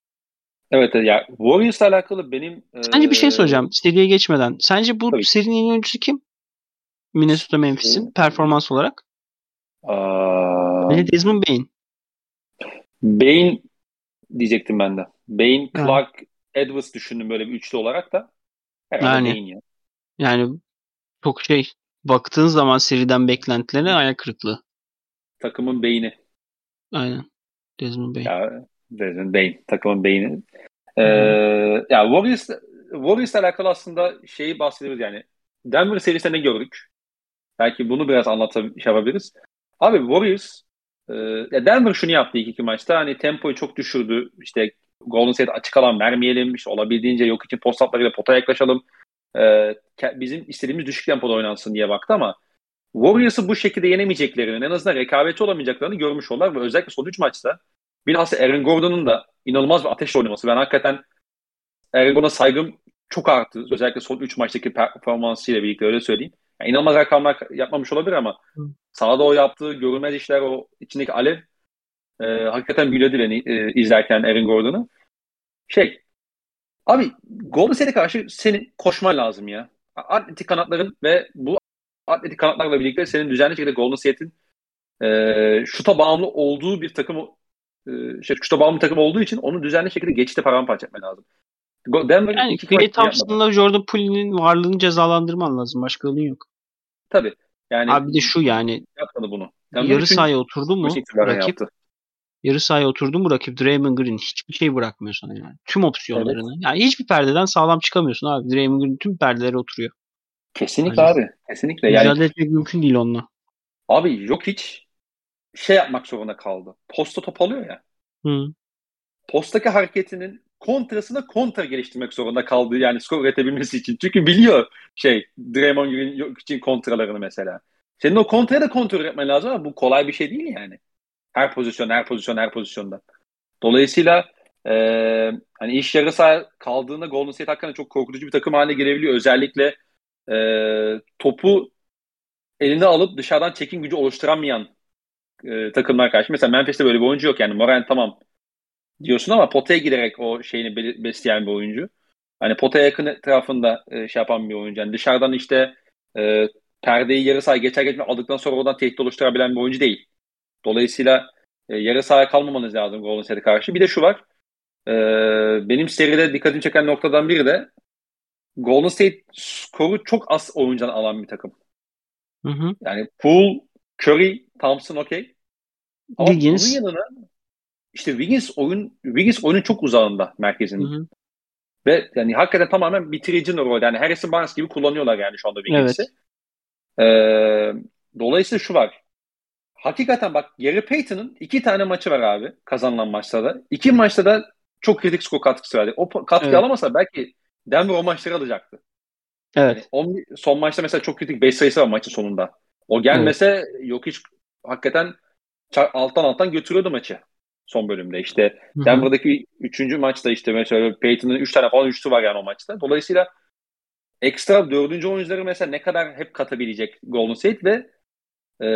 [SPEAKER 1] Evet ya Warriors'la alakalı benim
[SPEAKER 2] Sence bir şey soracağım seriye geçmeden. Sence bu Tabii. serinin en oyuncusu kim? Minnesota Memphis'in performans olarak?
[SPEAKER 1] Aa...
[SPEAKER 2] Bence Desmond Bain.
[SPEAKER 1] Bain diyecektim ben de. Bain, Clark, ha. Edwards düşündüm böyle bir üçlü olarak da.
[SPEAKER 2] Herhalde yani, Bain ya. Yani çok şey baktığın zaman seriden beklentilerine ayak kırıklığı.
[SPEAKER 1] Takımın beyni.
[SPEAKER 2] Aynen. Desmond Bain.
[SPEAKER 1] Ya, Desmond Bain. Takımın beyni. Ee, ya Warriors Warriors'la alakalı aslında şeyi bahsediyoruz yani. Denver serisinde ne gördük? Belki bunu biraz anlatabiliriz. Şey yapabiliriz. Abi Warriors e, Denver şunu yaptı ilk iki maçta. Hani tempoyu çok düşürdü. İşte Golden State açık alan vermeyelim. İşte olabildiğince yok için post uplarıyla potaya yaklaşalım. E, bizim istediğimiz düşük tempoda oynansın diye baktı ama Warriors'ı bu şekilde yenemeyeceklerini, en azından rekabetçi olamayacaklarını görmüş oldular ve özellikle son 3 maçta bilhassa Aaron Gordon'un da inanılmaz bir ateşle oynaması. Ben hakikaten Aaron Gordon'a saygım çok arttı. Özellikle son 3 maçtaki performansıyla birlikte öyle söyleyeyim. Yani inanılmaz rakamlar yapmamış olabilir ama Hı. sahada o yaptığı görünmez işler, o içindeki alev e, hakikaten büyüledi beni e, izlerken Aaron Gordon'u. Şey, abi Golden State'e karşı senin koşman lazım ya. Atletik kanatların ve bu atletik kanatlarla birlikte senin düzenli şekilde Golden State'in e, şuta bağımlı olduğu bir takım e, şey, şuta bağımlı takım olduğu için onu düzenli şekilde geçişte paramparça etmen lazım.
[SPEAKER 2] Denver yani Clay Thompson'la Jordan Poole'nin varlığını cezalandırman lazım. Başka yolun yok.
[SPEAKER 1] Tabii. Yani
[SPEAKER 2] Abi de şu yani
[SPEAKER 1] yapmadı bunu.
[SPEAKER 2] Denver yarı sahaya oturdu mu rakip yaptı. yarı sahaya oturdu mu rakip Draymond Green hiçbir şey bırakmıyor sana yani. Tüm opsiyonlarını. Evet. Yani hiçbir perdeden sağlam çıkamıyorsun abi. Draymond Green tüm perdelere oturuyor.
[SPEAKER 1] Kesinlikle Acı. abi. Kesinlikle.
[SPEAKER 2] Mücadele yani, etmek mümkün değil onunla.
[SPEAKER 1] Abi yok hiç şey yapmak zorunda kaldı. Posta top alıyor ya.
[SPEAKER 2] Hı.
[SPEAKER 1] Postaki hareketinin kontrasına kontra geliştirmek zorunda kaldı yani skor üretebilmesi için. Çünkü biliyor şey Draymond Green için kontralarını mesela. Senin o kontraya da kontrol etmen lazım ama bu kolay bir şey değil yani. Her pozisyon, her pozisyon, her pozisyonda. Dolayısıyla e, hani iş yarı saha kaldığında Golden State hakkında çok korkutucu bir takım haline gelebiliyor. Özellikle e, topu eline alıp dışarıdan çekim gücü oluşturamayan e, takımlar karşı. Mesela Memphis'te böyle bir oyuncu yok yani. Moran tamam diyorsun ama potaya giderek o şeyini besleyen bir oyuncu. Hani potaya yakın etrafında e, şey yapan bir oyuncu. Yani dışarıdan işte e, perdeyi yarı sahaya geçer geçmez aldıktan sonra oradan tehdit oluşturabilen bir oyuncu değil. Dolayısıyla e, yarı sahaya kalmamanız lazım Golden State'e karşı. Bir de şu var. E, benim seride dikkatimi çeken noktadan biri de Golden State skoru çok az oyuncudan alan bir takım.
[SPEAKER 2] Hı hı.
[SPEAKER 1] Yani Poole, Curry, Thompson okey. Ama Wiggins. bunun yanına işte Wiggins oyun Wiggins oyunun çok uzağında merkezinin. Hı hı. Ve yani hakikaten tamamen bitirici rol. Yani Harrison Barnes gibi kullanıyorlar yani şu anda Wiggins'i. Evet. Ee, dolayısıyla şu var. Hakikaten bak Gary Payton'ın iki tane maçı var abi kazanılan maçlarda. İki maçta da çok kritik skor katkısı verdi. O katkı evet. alamasa belki Denver o maçları alacaktı.
[SPEAKER 2] Evet. Yani
[SPEAKER 1] on, son maçta mesela çok kritik 5 sayısı var maçın sonunda. O gelmese evet. yok hiç hakikaten alttan alttan götürüyordu maçı. son bölümde. İşte Denver'daki üçüncü maçta işte mesela Peyton'ın üç tane falan üçlü var yani o maçta. Dolayısıyla ekstra dördüncü oyuncuları mesela ne kadar hep katabilecek Golden State ve e,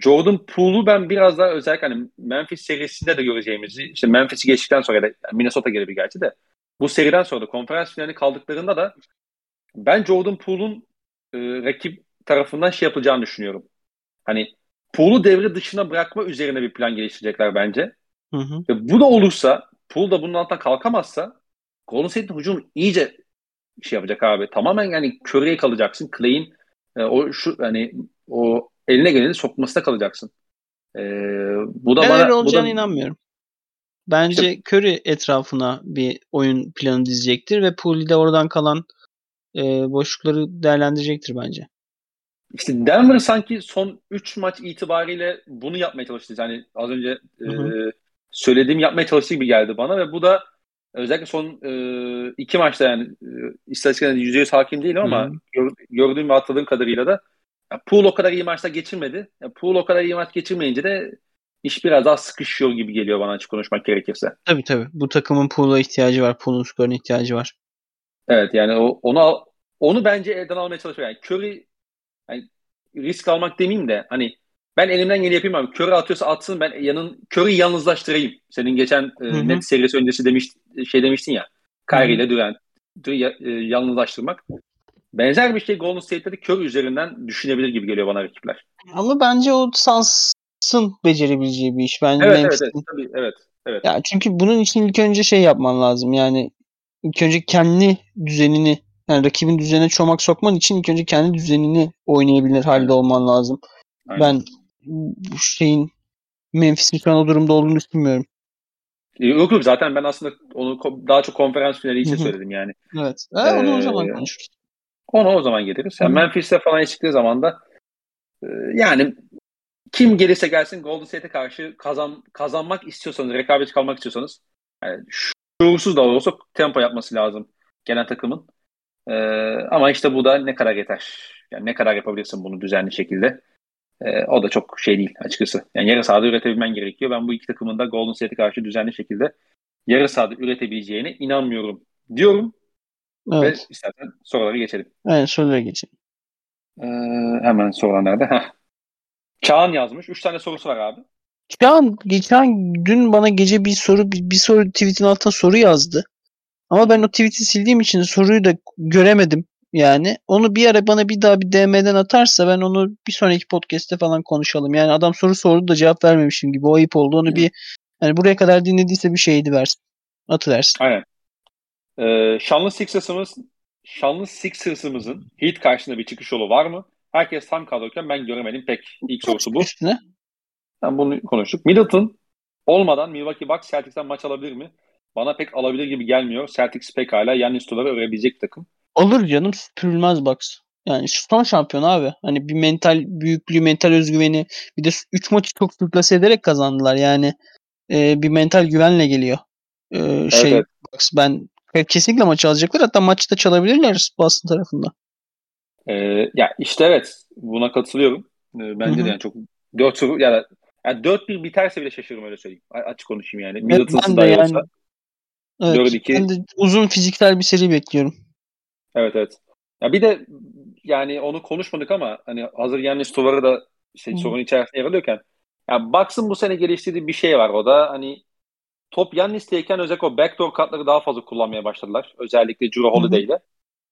[SPEAKER 1] Jordan Poole'u ben biraz daha özellikle hani Memphis serisinde de göreceğimizi işte Memphis'i geçtikten sonra da Minnesota gelebilir gerçi de bu seriden sonra da konferans finali kaldıklarında da ben Jordan Poole'un e, rakip tarafından şey yapacağını düşünüyorum. Hani Poole'u devre dışına bırakma üzerine bir plan geliştirecekler bence. Hı hı. Ve bu da olursa Poole da bunun altından kalkamazsa Golden State'in hücum iyice şey yapacak abi. Tamamen yani Curry'e kalacaksın. Clay'in e, o şu hani o eline geleni sokmasına kalacaksın. E, bu da
[SPEAKER 2] ben
[SPEAKER 1] bana
[SPEAKER 2] öyle olacağına
[SPEAKER 1] bu da,
[SPEAKER 2] inanmıyorum. Bence işte, Curry etrafına bir oyun planı dizecektir ve Poole de oradan kalan e, boşlukları değerlendirecektir bence.
[SPEAKER 1] İşte Denver sanki son 3 maç itibariyle bunu yapmaya çalıştı. Yani az önce e, söylediğim yapmaya çalıştığı gibi geldi bana ve bu da özellikle son e, iki maçta yani e, istatistiklerinde %100 hakim değilim ama gör, gördüğüm ve hatırladığım kadarıyla da ya Poole o kadar iyi maçta geçirmedi. Ya Poole o kadar iyi maç geçirmeyince de iş biraz daha sıkışıyor gibi geliyor bana açık konuşmak gerekirse.
[SPEAKER 2] Tabii tabii. Bu takımın Poole'a ihtiyacı var. Poole'un skoruna ihtiyacı var.
[SPEAKER 1] Evet yani o, onu onu bence elden almaya çalışıyor. Yani Curry risk almak demeyeyim de hani ben elimden geleni yapayım abi. Curry atıyorsa atsın ben yanın Curry'i yalnızlaştırayım. Senin geçen e, net serisi öncesi demiş şey demiştin ya. Kyrie ile Durant e, yalnızlaştırmak. Benzer bir şey Golden State'de de Curry üzerinden düşünebilir gibi geliyor bana rakipler.
[SPEAKER 2] Ama bence o Suns'ın becerebileceği bir iş. Bence
[SPEAKER 1] evet, evet, evet, tabii, evet, evet.
[SPEAKER 2] Ya çünkü bunun için ilk önce şey yapman lazım. Yani ilk önce kendi düzenini yani rakibin düzenine çomak sokman için ilk önce kendi düzenini oynayabilir halde olman lazım. Aynen. Ben bu şeyin Memphis'in şu an o durumda olduğunu düşünmüyorum.
[SPEAKER 1] Yok yok zaten ben aslında onu daha çok konferans finali için söyledim yani.
[SPEAKER 2] Evet. Ee, onu o zaman konuşuruz.
[SPEAKER 1] Onu o zaman geliriz. Yani Memphis'te falan çıktığı zaman da e, yani kim gelirse gelsin Golden State'e karşı kazan kazanmak istiyorsanız, rekabet kalmak istiyorsanız yani şuursuz da olsa tempo yapması lazım genel takımın. Ee, ama işte bu da ne kadar yeter. Yani ne kadar yapabilirsin bunu düzenli şekilde. Ee, o da çok şey değil açıkçası. Yani yarı sahada üretebilmen gerekiyor. Ben bu iki takımın da Golden State'e karşı düzenli şekilde yarı sahada üretebileceğine inanmıyorum diyorum. Evet. Ve istersen sorulara geçelim.
[SPEAKER 2] Evet sorulara geçelim.
[SPEAKER 1] Ee, hemen sorular nerede? Heh. Çağan yazmış. Üç tane sorusu var abi.
[SPEAKER 2] Çağan geçen dün bana gece bir soru bir, bir soru tweetin altına soru yazdı. Ama ben o tweet'i sildiğim için soruyu da göremedim. Yani onu bir ara bana bir daha bir DM'den atarsa ben onu bir sonraki podcast'te falan konuşalım. Yani adam soru sordu da cevap vermemişim gibi o ayıp oldu. Onu bir yani buraya kadar dinlediyse bir şeydi versin. Atıversin.
[SPEAKER 1] Aynen. Ee, şanlı Sixers'ımız Şanlı Sixers'ımızın Heat karşısında bir çıkış yolu var mı? Herkes tam kadroyken ben göremedim pek. İlk sorusu bu. Üstüne. Yani bunu konuştuk. Middleton olmadan Milwaukee Bucks Celtics'ten maç alabilir mi? Bana pek alabilir gibi gelmiyor. Celtics pekala Yannis Tular'ı örebilecek takım.
[SPEAKER 2] Olur canım süpürülmez Bucks. Yani şu son şampiyon abi. Hani bir mental büyüklüğü, mental özgüveni bir de 3 maçı çok sürklase ederek kazandılar. Yani e, bir mental güvenle geliyor. E, şey evet. Bucks ben kesinlikle maçı alacaklar. Hatta maçı da çalabilirler Boston tarafında.
[SPEAKER 1] Ee, ya işte evet. Buna katılıyorum. Ee, bence Hı-hı. de yani çok 4 soru ya yani 4-1 biterse bile şaşırırım öyle söyleyeyim. Açık konuşayım yani. Middleton'sı da yani, olsa.
[SPEAKER 2] Evet, 4-2. Ben de uzun fiziksel bir seri bekliyorum.
[SPEAKER 1] Evet evet. Ya bir de yani onu konuşmadık ama hani hazır Yannis Tuvar'ı da şey, sorun içerisinde yer alıyorken ya Bucks'ın bu sene geliştirdiği bir şey var o da hani top Yannis'teyken özellikle o backdoor katları daha fazla kullanmaya başladılar. Özellikle Juro Holiday'de.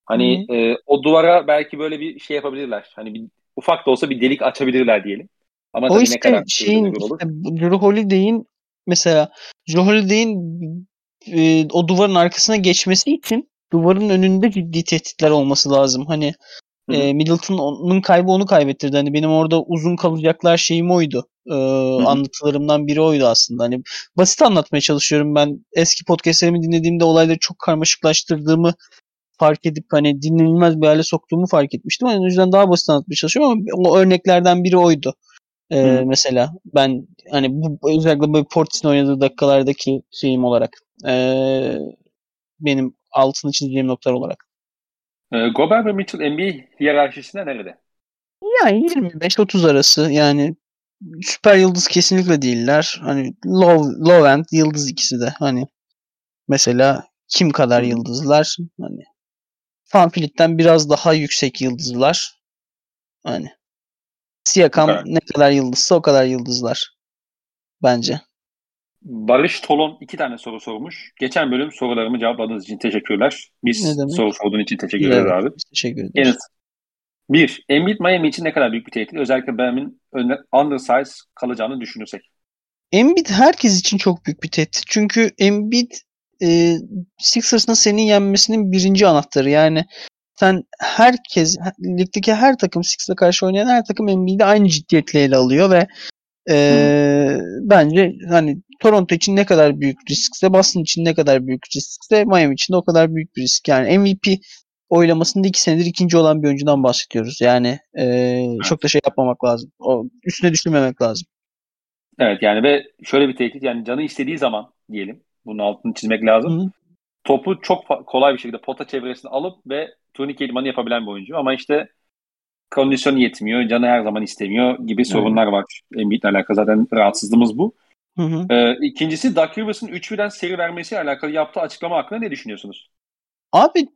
[SPEAKER 1] Hani e, o duvara belki böyle bir şey yapabilirler. Hani bir, ufak da olsa bir delik açabilirler diyelim.
[SPEAKER 2] Ama o işte ne kadar şeyin işte, Juro Holiday'in mesela Juro Holiday'in e, o duvarın arkasına geçmesi için duvarın önünde ciddi tehditler olması lazım. Hani e, Middleton'un kaybı onu kaybettirdi. Hani benim orada uzun kalacaklar şeyim oydu. E, anlatılarımdan biri oydu aslında. Hani basit anlatmaya çalışıyorum ben. Eski podcastlerimi dinlediğimde olayları çok karmaşıklaştırdığımı fark edip hani dinlenilmez bir hale soktuğumu fark etmiştim. Yani o yüzden daha basit anlatmaya çalışıyorum ama o örneklerden biri oydu. Ee, mesela ben hani bu özellikle böyle Portis'in oynadığı dakikalardaki şeyim olarak ee, benim altını çizeceğim noktalar olarak.
[SPEAKER 1] E, Gobert ve Mitchell NBA hiyerarşisinde nerede?
[SPEAKER 2] Yani 25-30 arası yani süper yıldız kesinlikle değiller. Hani low, low end yıldız ikisi de. Hani mesela kim kadar yıldızlar? Hani Fanfilit'ten biraz daha yüksek yıldızlar. Hani Siakam evet. ne kadar yıldızsa o kadar yıldızlar. Bence.
[SPEAKER 1] Barış Tolon iki tane soru sormuş. Geçen bölüm sorularımı cevapladığınız için teşekkürler. Biz soru sorduğun için teşekkür ederiz evet, abi.
[SPEAKER 2] Teşekkür ederiz.
[SPEAKER 1] Yanıt. Bir, Embiid Miami için ne kadar büyük bir tehdit? Özellikle Bam'in undersize kalacağını düşünürsek.
[SPEAKER 2] Embiid herkes için çok büyük bir tehdit. Çünkü Embiid e, Sixers'ın senin yenmesinin birinci anahtarı. Yani sen herkes, ligdeki her takım Sixers'a karşı oynayan her takım Embiid'i aynı ciddiyetle ele alıyor ve e, bence hani Toronto için ne kadar büyük riskse, Boston için ne kadar büyük riskse Miami için de o kadar büyük bir risk. Yani MVP oylamasında iki senedir ikinci olan bir oyuncudan bahsediyoruz. Yani e, çok da şey yapmamak lazım. O üstüne düşürmemek lazım.
[SPEAKER 1] Evet yani ve şöyle bir tehdit yani canı istediği zaman diyelim bunun altını çizmek lazım. Hı-hı. Topu çok kolay bir şekilde pota çevresine alıp ve turnike idmanı yapabilen bir oyuncu. Ama işte kondisyon yetmiyor, canı her zaman istemiyor gibi sorunlar evet. var. Embiid'le alakalı zaten rahatsızlığımız bu. Hı hı. Ee, ikincisi Doug Rivers'ın 3-1'den seri vermesiyle alakalı yaptığı açıklama hakkında ne düşünüyorsunuz?
[SPEAKER 2] Abi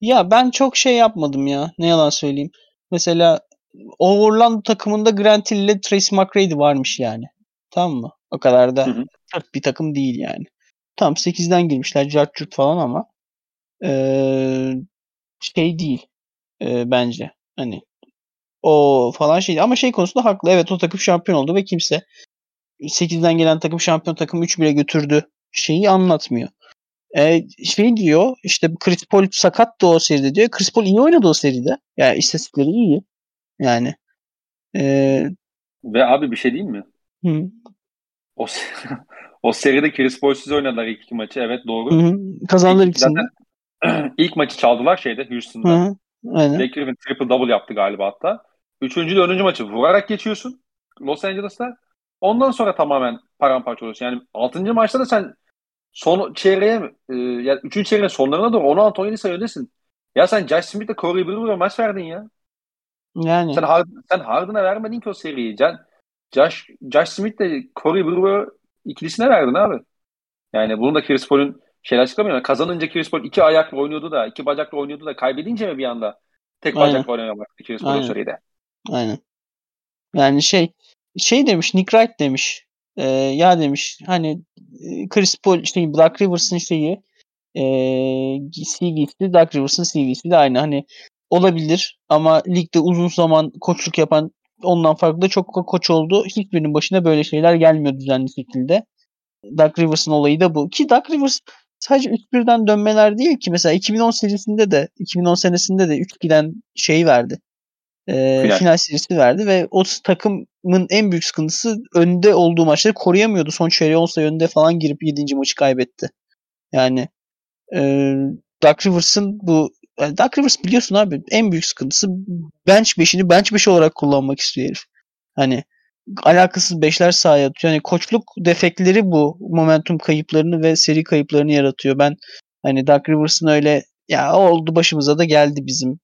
[SPEAKER 2] ya ben çok şey yapmadım ya. Ne yalan söyleyeyim. Mesela Overland takımında Grant Hill ile Tracy McGrady varmış yani. Tamam mı? O kadar da hı bir takım değil yani. Tam 8'den girmişler Cartçurt falan ama ee, şey değil e, bence. Hani o falan şey ama şey konusunda haklı. Evet o takım şampiyon oldu ve kimse 8'den gelen takım şampiyon takım 3 bile götürdü şeyi anlatmıyor. E, şey diyor işte Chris Paul sakat da o seride diyor. Chris Paul iyi oynadı o seride. Yani istatistikleri iyi. Yani e,
[SPEAKER 1] ve abi bir şey diyeyim mi?
[SPEAKER 2] Hı.
[SPEAKER 1] O o seride Chris Paul'suz oynadılar ilk iki maçı. Evet doğru.
[SPEAKER 2] Hı hı. Kazandılar ikisini.
[SPEAKER 1] ilk maçı çaldılar şeyde Houston'da. Hı hı.
[SPEAKER 2] Aynen.
[SPEAKER 1] Blake Griffin triple double yaptı galiba hatta. Üçüncü dördüncü maçı vurarak geçiyorsun Los Angeles'ta. Ondan sonra tamamen paramparça oluyorsun. Yani altıncı maçta da sen son çeyreğe e, yani üçüncü çeyreğin sonlarına doğru 16 17 sayı Ya sen Josh Smith'le Corey Brewer'a maç verdin ya.
[SPEAKER 2] Yani.
[SPEAKER 1] Sen, Harden, sen Harden'a vermedin ki o seriyi. Can, Josh, Josh Smith'le Corey Brewer ikilisine verdin abi. Yani bunu da Chris Paul'un şeyler açıklamıyor. Kazanınca Paul iki ayakla oynuyordu da, iki bacakla oynuyordu da kaybedince mi bir anda tek Aynen. bacakla oynamaya başladı Paul seride?
[SPEAKER 2] Aynen. Yani şey şey demiş Nick Wright demiş. E, ya demiş hani Chris Paul şey Black Rivers'ın şeyi e, CV'si Dark Rivers'ın CV'si de aynı. Hani olabilir ama ligde uzun zaman koçluk yapan ondan farklı da çok koç oldu. Hiçbirinin başına böyle şeyler gelmiyor düzenli şekilde. Dark Rivers'ın olayı da bu. Ki Dark Rivers sadece 3-1'den dönmeler değil ki. Mesela 2010 serisinde de 2010 senesinde de 3-2'den şey verdi. E, final. final serisi verdi ve o takımın en büyük sıkıntısı önde olduğu maçları koruyamıyordu. Son çeyreğe 10 sayı önde falan girip 7. maçı kaybetti. Yani e, Dark Rivers'ın bu yani Dark Rivers biliyorsun abi en büyük sıkıntısı bench 5'ini bench 5 olarak kullanmak istiyor herif. Hani alakasız beşler sahaya atıyor. Yani koçluk defekleri bu momentum kayıplarını ve seri kayıplarını yaratıyor. Ben hani Dark Rivers'ın öyle ya oldu başımıza da geldi bizim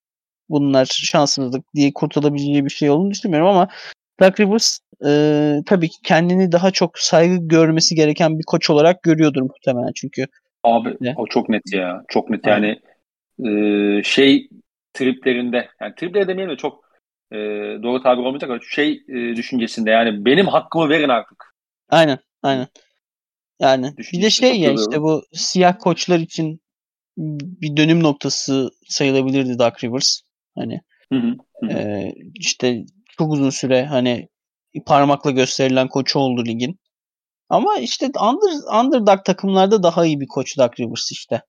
[SPEAKER 2] bunlar şanssızlık diye kurtulabileceği bir şey olduğunu düşünmüyorum ama Dark Rivers e, tabii ki kendini daha çok saygı görmesi gereken bir koç olarak görüyordur muhtemelen çünkü.
[SPEAKER 1] Abi ne? o çok net ya. Çok net yani e, şey triplerinde yani tripleri demeyelim de çok e, doğru tabir olmayacak ama şey e, düşüncesinde yani benim hakkımı verin artık.
[SPEAKER 2] Aynen aynen. Yani bir de şey ya işte bu siyah koçlar için bir dönüm noktası sayılabilirdi Dark Rivers. Hani
[SPEAKER 1] hı hı, hı.
[SPEAKER 2] E, işte çok uzun süre hani parmakla gösterilen koçu oldu ligin. Ama işte under, underdog takımlarda daha iyi bir koç Dark Rivers işte.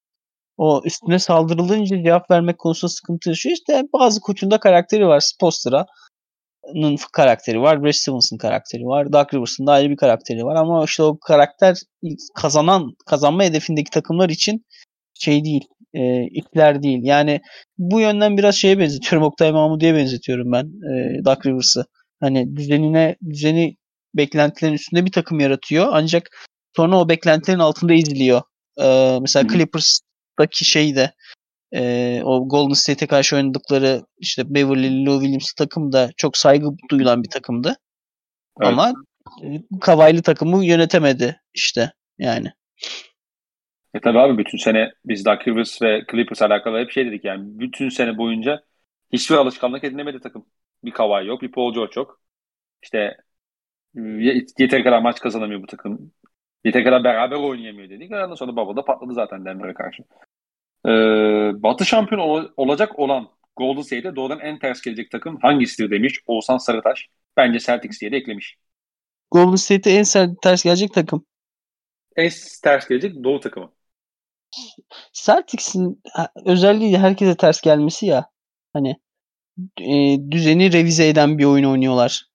[SPEAKER 2] O üstüne saldırılınca cevap vermek konusunda sıkıntı yaşıyor. İşte bazı koçunda karakteri var. Spostera'nın karakteri var. Brad Stevens'ın karakteri var. Dark Rivers'ın da ayrı bir karakteri var. Ama işte o karakter kazanan, kazanma hedefindeki takımlar için şey değil. E, ipler değil. Yani bu yönden biraz şeye benzetiyorum. Oktay Mahmudi'ye benzetiyorum ben e, Dark Rivers'ı. Hani düzenine, düzeni beklentilerin üstünde bir takım yaratıyor. Ancak sonra o beklentilerin altında izliyor. Ee, mesela Clippers Clippers'daki şey de e, o Golden State'e karşı oynadıkları işte Beverly Lou Williams takım da çok saygı duyulan bir takımdı. Evet. Ama Kavaylı takımı yönetemedi işte yani.
[SPEAKER 1] E tabi abi bütün sene biz Doug Rivers ve Clippers alakalı hep şey dedik yani. Bütün sene boyunca hiçbir alışkanlık edinemedi takım. Bir Kawhi yok, bir Paul George yok. İşte yeter kadar maç kazanamıyor bu takım. Yeter kadar beraber oynayamıyor dedik. Ondan sonra Bubble da patladı zaten Denver'e karşı. Ee, Batı şampiyon ol- olacak olan Golden State'e doğrudan en ters gelecek takım hangisidir demiş Oğuzhan Sarıtaş. Bence Celtics diye de eklemiş.
[SPEAKER 2] Golden State'e en ters gelecek takım.
[SPEAKER 1] En ters gelecek Doğu takımı.
[SPEAKER 2] Celtics'in özelliği herkese ters gelmesi ya. Hani e, düzeni revize eden bir oyun oynuyorlar.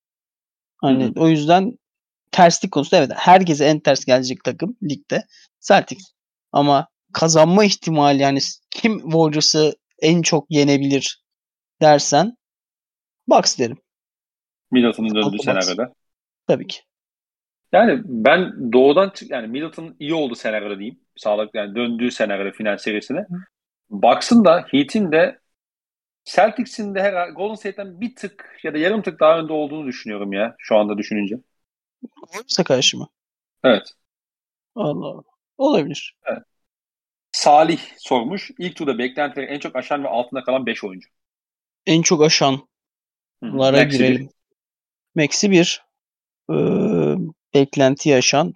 [SPEAKER 2] Hani Hı-hı. o yüzden terslik konusunda evet herkese en ters gelecek takım ligde Celtics. Ama kazanma ihtimali yani kim Warriors'ı en çok yenebilir dersen Bucks derim.
[SPEAKER 1] Middleton'ın döndüğü senaryoda.
[SPEAKER 2] Tabii ki.
[SPEAKER 1] Yani ben doğudan yani Middleton iyi oldu senaryoda diyeyim. Sağlık yani döndüğü senaryoda final serisine. Bucks'ın da Heat'in de Celtics'in de her Golden State'den bir tık ya da yarım tık daha önde olduğunu düşünüyorum ya şu anda düşününce.
[SPEAKER 2] Warriors'a karşı mı?
[SPEAKER 1] Evet.
[SPEAKER 2] Allah Allah. Olabilir.
[SPEAKER 1] Evet. Salih sormuş. İlk turda beklentileri en çok aşan ve altında kalan 5 oyuncu.
[SPEAKER 2] En çok aşan. Lara girelim. Max'i 1. Ee, beklenti yaşan.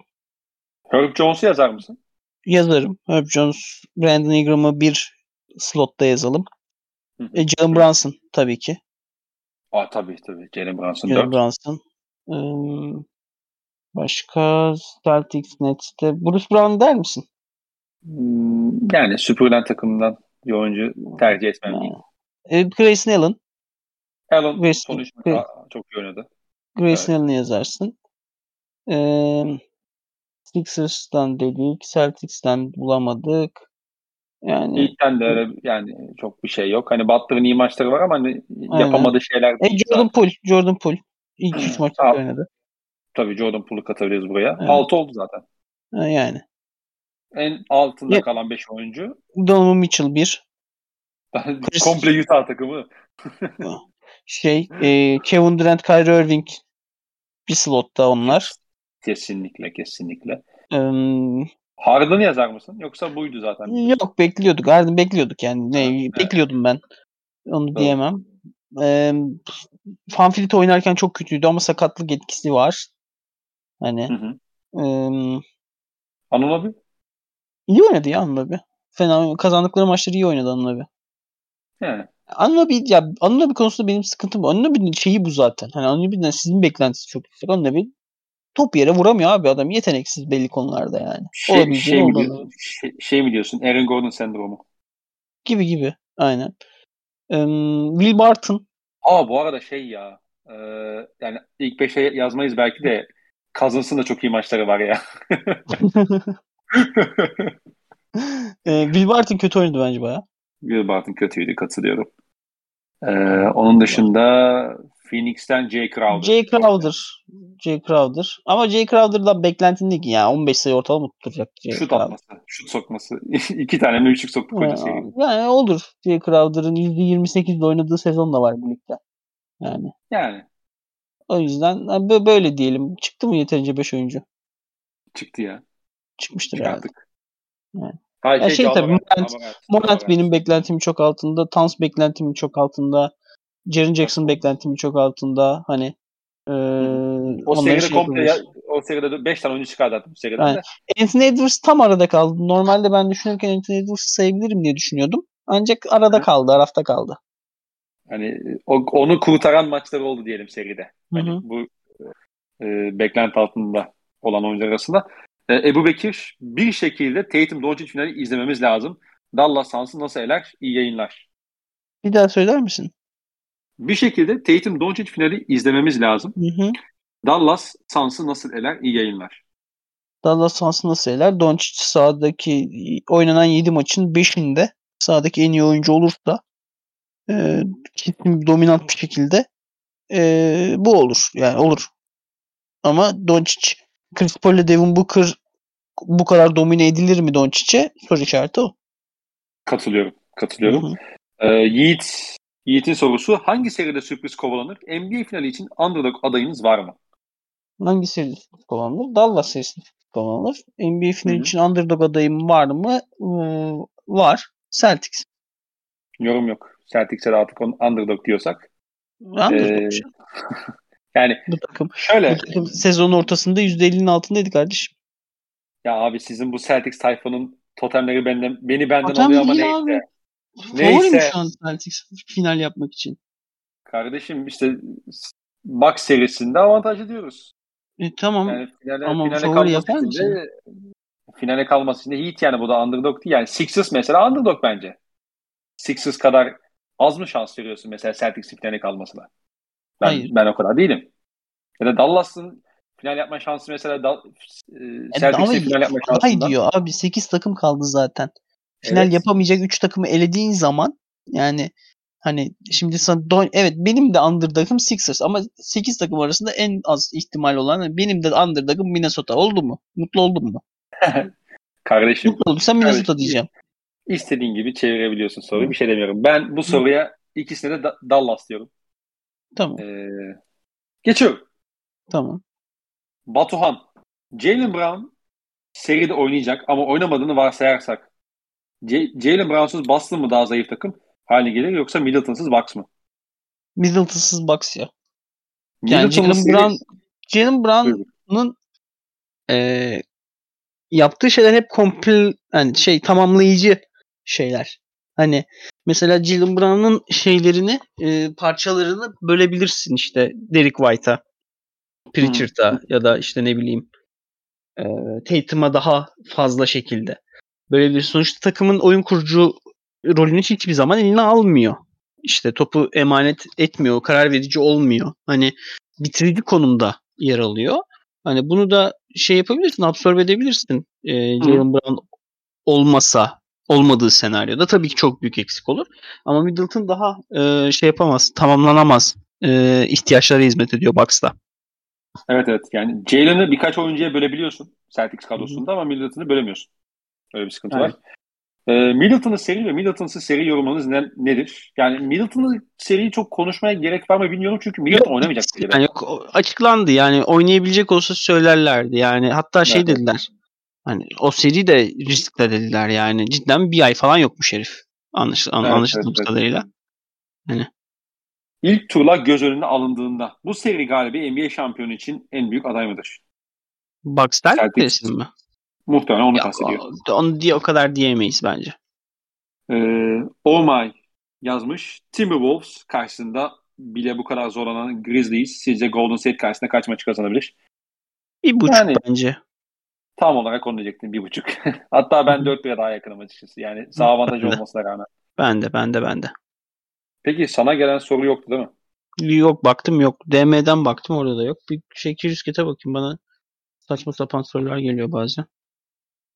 [SPEAKER 1] Herb Jones'u yazar mısın?
[SPEAKER 2] Yazarım. Herb Jones, Brandon Ingram'ı bir slotta yazalım. E, Jalen Brunson tabii ki.
[SPEAKER 1] Aa tabii tabii. Jalen Brunson
[SPEAKER 2] Jalen Brunson. Ee, başka Celtics Nets'te Bruce Brown der misin?
[SPEAKER 1] Hmm, yani süpürülen takımdan bir oyuncu tercih etmem. Yani.
[SPEAKER 2] E, Grayson Allen.
[SPEAKER 1] Allen sonuçta Grace, çok iyi oynadı.
[SPEAKER 2] Grayson evet. Allen'ı yazarsın. Ee, Sixers'tan dedik. Celtics'ten bulamadık. Yani
[SPEAKER 1] İlkten de öyle yani çok bir şey yok. Hani Butler'ın iyi maçları var ama hani yapamadığı şeyler.
[SPEAKER 2] E, Jordan Poole. Jordan Poole. İlk 3 maçta oynadı.
[SPEAKER 1] Tabii Jordan Poole'u katabiliriz buraya. Evet. 6 oldu zaten.
[SPEAKER 2] Yani.
[SPEAKER 1] En altında ya, kalan 5 oyuncu.
[SPEAKER 2] Donovan Mitchell 1.
[SPEAKER 1] Komple Utah takımı.
[SPEAKER 2] şey, e, Kevin Durant, Kyrie Irving bir slotta onlar.
[SPEAKER 1] Kesinlikle, kesinlikle. Um, Harden yazar mısın? Yoksa buydu zaten.
[SPEAKER 2] Yok bekliyorduk. Harden bekliyorduk yani. Ne, evet. Bekliyordum ben. Onu Doğru. diyemem. Ee, Fanfilit oynarken çok kötüydü ama sakatlık etkisi var. Hani. Hı hı. E,
[SPEAKER 1] Anıl abi?
[SPEAKER 2] İyi oynadı ya Anıl abi. Fena kazandıkları maçları iyi oynadı Anıl abi.
[SPEAKER 1] Yani.
[SPEAKER 2] Anlabi ya Anlabi konusunda benim sıkıntım bu. Anlabi'nin şeyi bu zaten. Hani Anlabi'den sizin beklentisi çok yüksek. Anlabi top yere vuramıyor abi adam. Yeteneksiz belli konularda yani.
[SPEAKER 1] Şey, şey, mi, diyorsun, şey, şey mi diyorsun? Aaron Gordon sendromu.
[SPEAKER 2] Gibi gibi. Aynen. Um, Will Barton.
[SPEAKER 1] Aa bu arada şey ya. E, yani ilk beşe yazmayız belki de Cousins'ın da çok iyi maçları var ya.
[SPEAKER 2] e, Will Barton kötü oynadı bence baya.
[SPEAKER 1] Will Barton kötüydü katılıyorum. Ee, onun dışında Phoenix'ten Jay Crowder.
[SPEAKER 2] Jay Crowder. Jay Crowder. Ama Jay Crowder'dan beklentin değil ki ya. 15 sayı ortalama tutacak.
[SPEAKER 1] Jay şut Crowder. atması. Şut sokması. İki tane mi üçlük soktu koca seri.
[SPEAKER 2] Yani olur. Jay Crowder'ın %28'de oynadığı sezon da var bu ligde. Yani.
[SPEAKER 1] Yani.
[SPEAKER 2] O yüzden böyle diyelim. Çıktı mı yeterince 5 oyuncu?
[SPEAKER 1] Çıktı ya.
[SPEAKER 2] Çıkmıştır Çıkarttık. herhalde. Yani.
[SPEAKER 1] Hayır,
[SPEAKER 2] ya şey, şey tabii Morant, Morant benim beklentimin çok altında. Tans beklentimin çok altında. Jaren Jackson beklentimin çok altında. Hani
[SPEAKER 1] e, o seride şey komple ya, o seride 5 tane oyuncu çıkardı bu seride. Yani,
[SPEAKER 2] Anthony Edwards tam arada kaldı. Normalde ben düşünürken Anthony Edwards'ı sayabilirim diye düşünüyordum. Ancak arada kaldı, arafta kaldı.
[SPEAKER 1] Hani o, onu kurtaran maçları oldu diyelim seride. Hani Hı-hı. bu e, beklenti altında olan oyuncular arasında. E, Ebu Bekir bir şekilde Tatum Doncic finali izlememiz lazım. Dallas Suns'ı nasıl eler? İyi yayınlar.
[SPEAKER 2] Bir daha söyler misin?
[SPEAKER 1] Bir şekilde Tatum Doncic finali izlememiz lazım. Hı hı. Dallas Suns'ı nasıl eler? İyi yayınlar.
[SPEAKER 2] Dallas Suns'ı nasıl eler? Doncic sahadaki oynanan 7 maçın 5'inde sahadaki en iyi oyuncu olursa e, dominant bir şekilde e, bu olur. Yani olur. Ama Doncic Chris Paul ile Devin Booker bu kadar domine edilir mi Doncic'e? Soru işareti o.
[SPEAKER 1] Katılıyorum. Katılıyorum. Hı hı. Ee, Yiğit, Yiğit'in sorusu hangi seride sürpriz kovalanır? NBA finali için underdog adayınız var mı?
[SPEAKER 2] Hangi seride sürpriz kovalanır? Dallas serisi kovalanır. NBA finali için underdog adayım var mı? Ee, var. Celtics.
[SPEAKER 1] Yorum yok. Celtics'e artık underdog diyorsak.
[SPEAKER 2] Underdog. Ee,
[SPEAKER 1] yani
[SPEAKER 2] bu takım şöyle bu takım sezonun ortasında %50'nin altındaydı kardeşim.
[SPEAKER 1] Ya abi sizin bu Celtics tayfanın totemleri benden beni benden Totem alıyor ama neyse. Abi.
[SPEAKER 2] Neyse. şu an Celtics final yapmak için.
[SPEAKER 1] Kardeşim işte Bucks serisinde avantajlı diyoruz.
[SPEAKER 2] E, tamam. Yani finale, ama finale favori yapar mısın?
[SPEAKER 1] Finale kalması için Heat yani bu da underdog değil. Yani Sixers mesela underdog bence. Sixers kadar az mı şans veriyorsun mesela Celtics'in finale kalmasına? Ben, Hayır. ben o kadar değilim. Ya da Dallas'ın final yapma şansı mesela da,
[SPEAKER 2] e, e Celtics'in final yapma şansı. diyor abi 8 takım kaldı zaten. Final evet. yapamayacak 3 takımı elediğin zaman yani hani şimdi sana don evet benim de underdog'ım Sixers ama 8 takım arasında en az ihtimal olan benim de underdog'ım Minnesota oldu mu? Mutlu oldun mu?
[SPEAKER 1] Kardeşim.
[SPEAKER 2] Mutlu olduysan Minnesota kardeşim. diyeceğim.
[SPEAKER 1] İstediğin gibi çevirebiliyorsun soruyu. Bir şey demiyorum. Ben bu soruya ikisine de Dallas diyorum.
[SPEAKER 2] Tamam.
[SPEAKER 1] Ee, geçiyorum.
[SPEAKER 2] Tamam.
[SPEAKER 1] Batuhan. Jalen Brown seride oynayacak ama oynamadığını varsayarsak Jalen Brown'suz Boston mı daha zayıf takım haline gelir yoksa Middleton'sız Bucks mı?
[SPEAKER 2] Middleton'sız Bucks ya. Yani Jalen Brown Jalen Brown'un e, yaptığı şeyler hep komple yani şey tamamlayıcı şeyler. Hani mesela Jalen Brown'un şeylerini e, parçalarını bölebilirsin işte Derek White'a, Pritchard'a ya da işte ne bileyim e, Tatum'a daha fazla şekilde. Böyle bir sonuçta takımın oyun kurucu rolünü hiçbir zaman eline almıyor. İşte topu emanet etmiyor, karar verici olmuyor. Hani bitirici konumda yer alıyor. Hani bunu da şey yapabilirsin, absorbe edebilirsin. Ee, Jalen Brown olmasa, olmadığı senaryoda tabii ki çok büyük eksik olur. Ama Middleton daha e, şey yapamaz, tamamlanamaz e, ihtiyaçlara hizmet ediyor Bucks'ta.
[SPEAKER 1] Evet evet yani Jalen'ı birkaç oyuncuya bölebiliyorsun Celtics kadrosunda ama Middleton'ı bölemiyorsun. Öyle bir sıkıntı evet. var. E, Middleton'ın seri ve Middleton'sız seri yorumunuz ne, nedir? Yani Middleton'ın seriyi çok konuşmaya gerek var mı bilmiyorum çünkü Middleton yok, oynamayacak.
[SPEAKER 2] Yani yok, açıklandı yani oynayabilecek olsa söylerlerdi yani hatta şey evet. dediler hani o seri de riskle dediler yani cidden bir ay falan yokmuş herif anlaş, evet, anlaşıldığımız evet, kadarıyla. Hani.
[SPEAKER 1] İlk turlar göz önüne alındığında bu seri galibi NBA şampiyonu için en büyük aday mıdır?
[SPEAKER 2] Bucks der mi?
[SPEAKER 1] Muhtemelen onu ya, kastediyor.
[SPEAKER 2] Onu diye o kadar diyemeyiz bence.
[SPEAKER 1] Ee, oh my yazmış. Timberwolves karşısında bile bu kadar zorlanan Grizzlies sizce Golden State karşısında kaç maçı kazanabilir?
[SPEAKER 2] Bir buçuk yani, bence.
[SPEAKER 1] Tam olarak onu diyecektim bir buçuk. Hatta ben dört bire daha yakınım açıkçası. Yani sağ avantajı olmasına rağmen.
[SPEAKER 2] Ben de ben de ben de.
[SPEAKER 1] Peki sana gelen soru yoktu değil mi?
[SPEAKER 2] Yok baktım yok. DM'den baktım orada da yok. Bir şey Kirisket'e bakayım bana saçma sapan sorular geliyor bazen.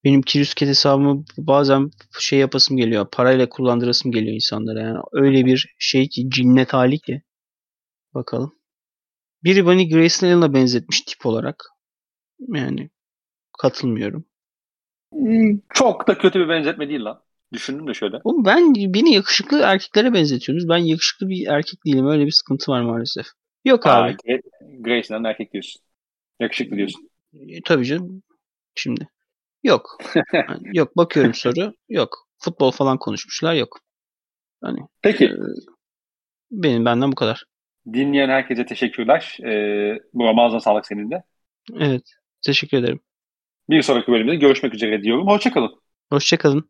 [SPEAKER 2] Benim Kirüsket hesabımı bazen şey yapasım geliyor. Parayla kullandırasım geliyor insanlara. Yani öyle bir şey ki cinnet hali ki. Bakalım. Biri beni Grayson Allen'a benzetmiş tip olarak. Yani katılmıyorum.
[SPEAKER 1] Hmm, çok da kötü bir benzetme değil lan. Düşündüm de şöyle.
[SPEAKER 2] Oğlum ben beni yakışıklı erkeklere benzetiyorsunuz. Ben yakışıklı bir erkek değilim. Öyle bir sıkıntı var maalesef. Yok Aa, abi.
[SPEAKER 1] Allen erkek diyorsun. Yakışıklı diyorsun.
[SPEAKER 2] E, tabii canım. Şimdi. Yok. yani yok bakıyorum soru. Yok. Futbol falan konuşmuşlar. Yok. Hani,
[SPEAKER 1] Peki. E,
[SPEAKER 2] benim benden bu kadar.
[SPEAKER 1] Dinleyen herkese teşekkürler. Ee, bu ağzına sağlık senin de.
[SPEAKER 2] Evet. Teşekkür ederim.
[SPEAKER 1] Bir sonraki bölümde görüşmek üzere diyorum. Hoşçakalın.
[SPEAKER 2] Hoşçakalın.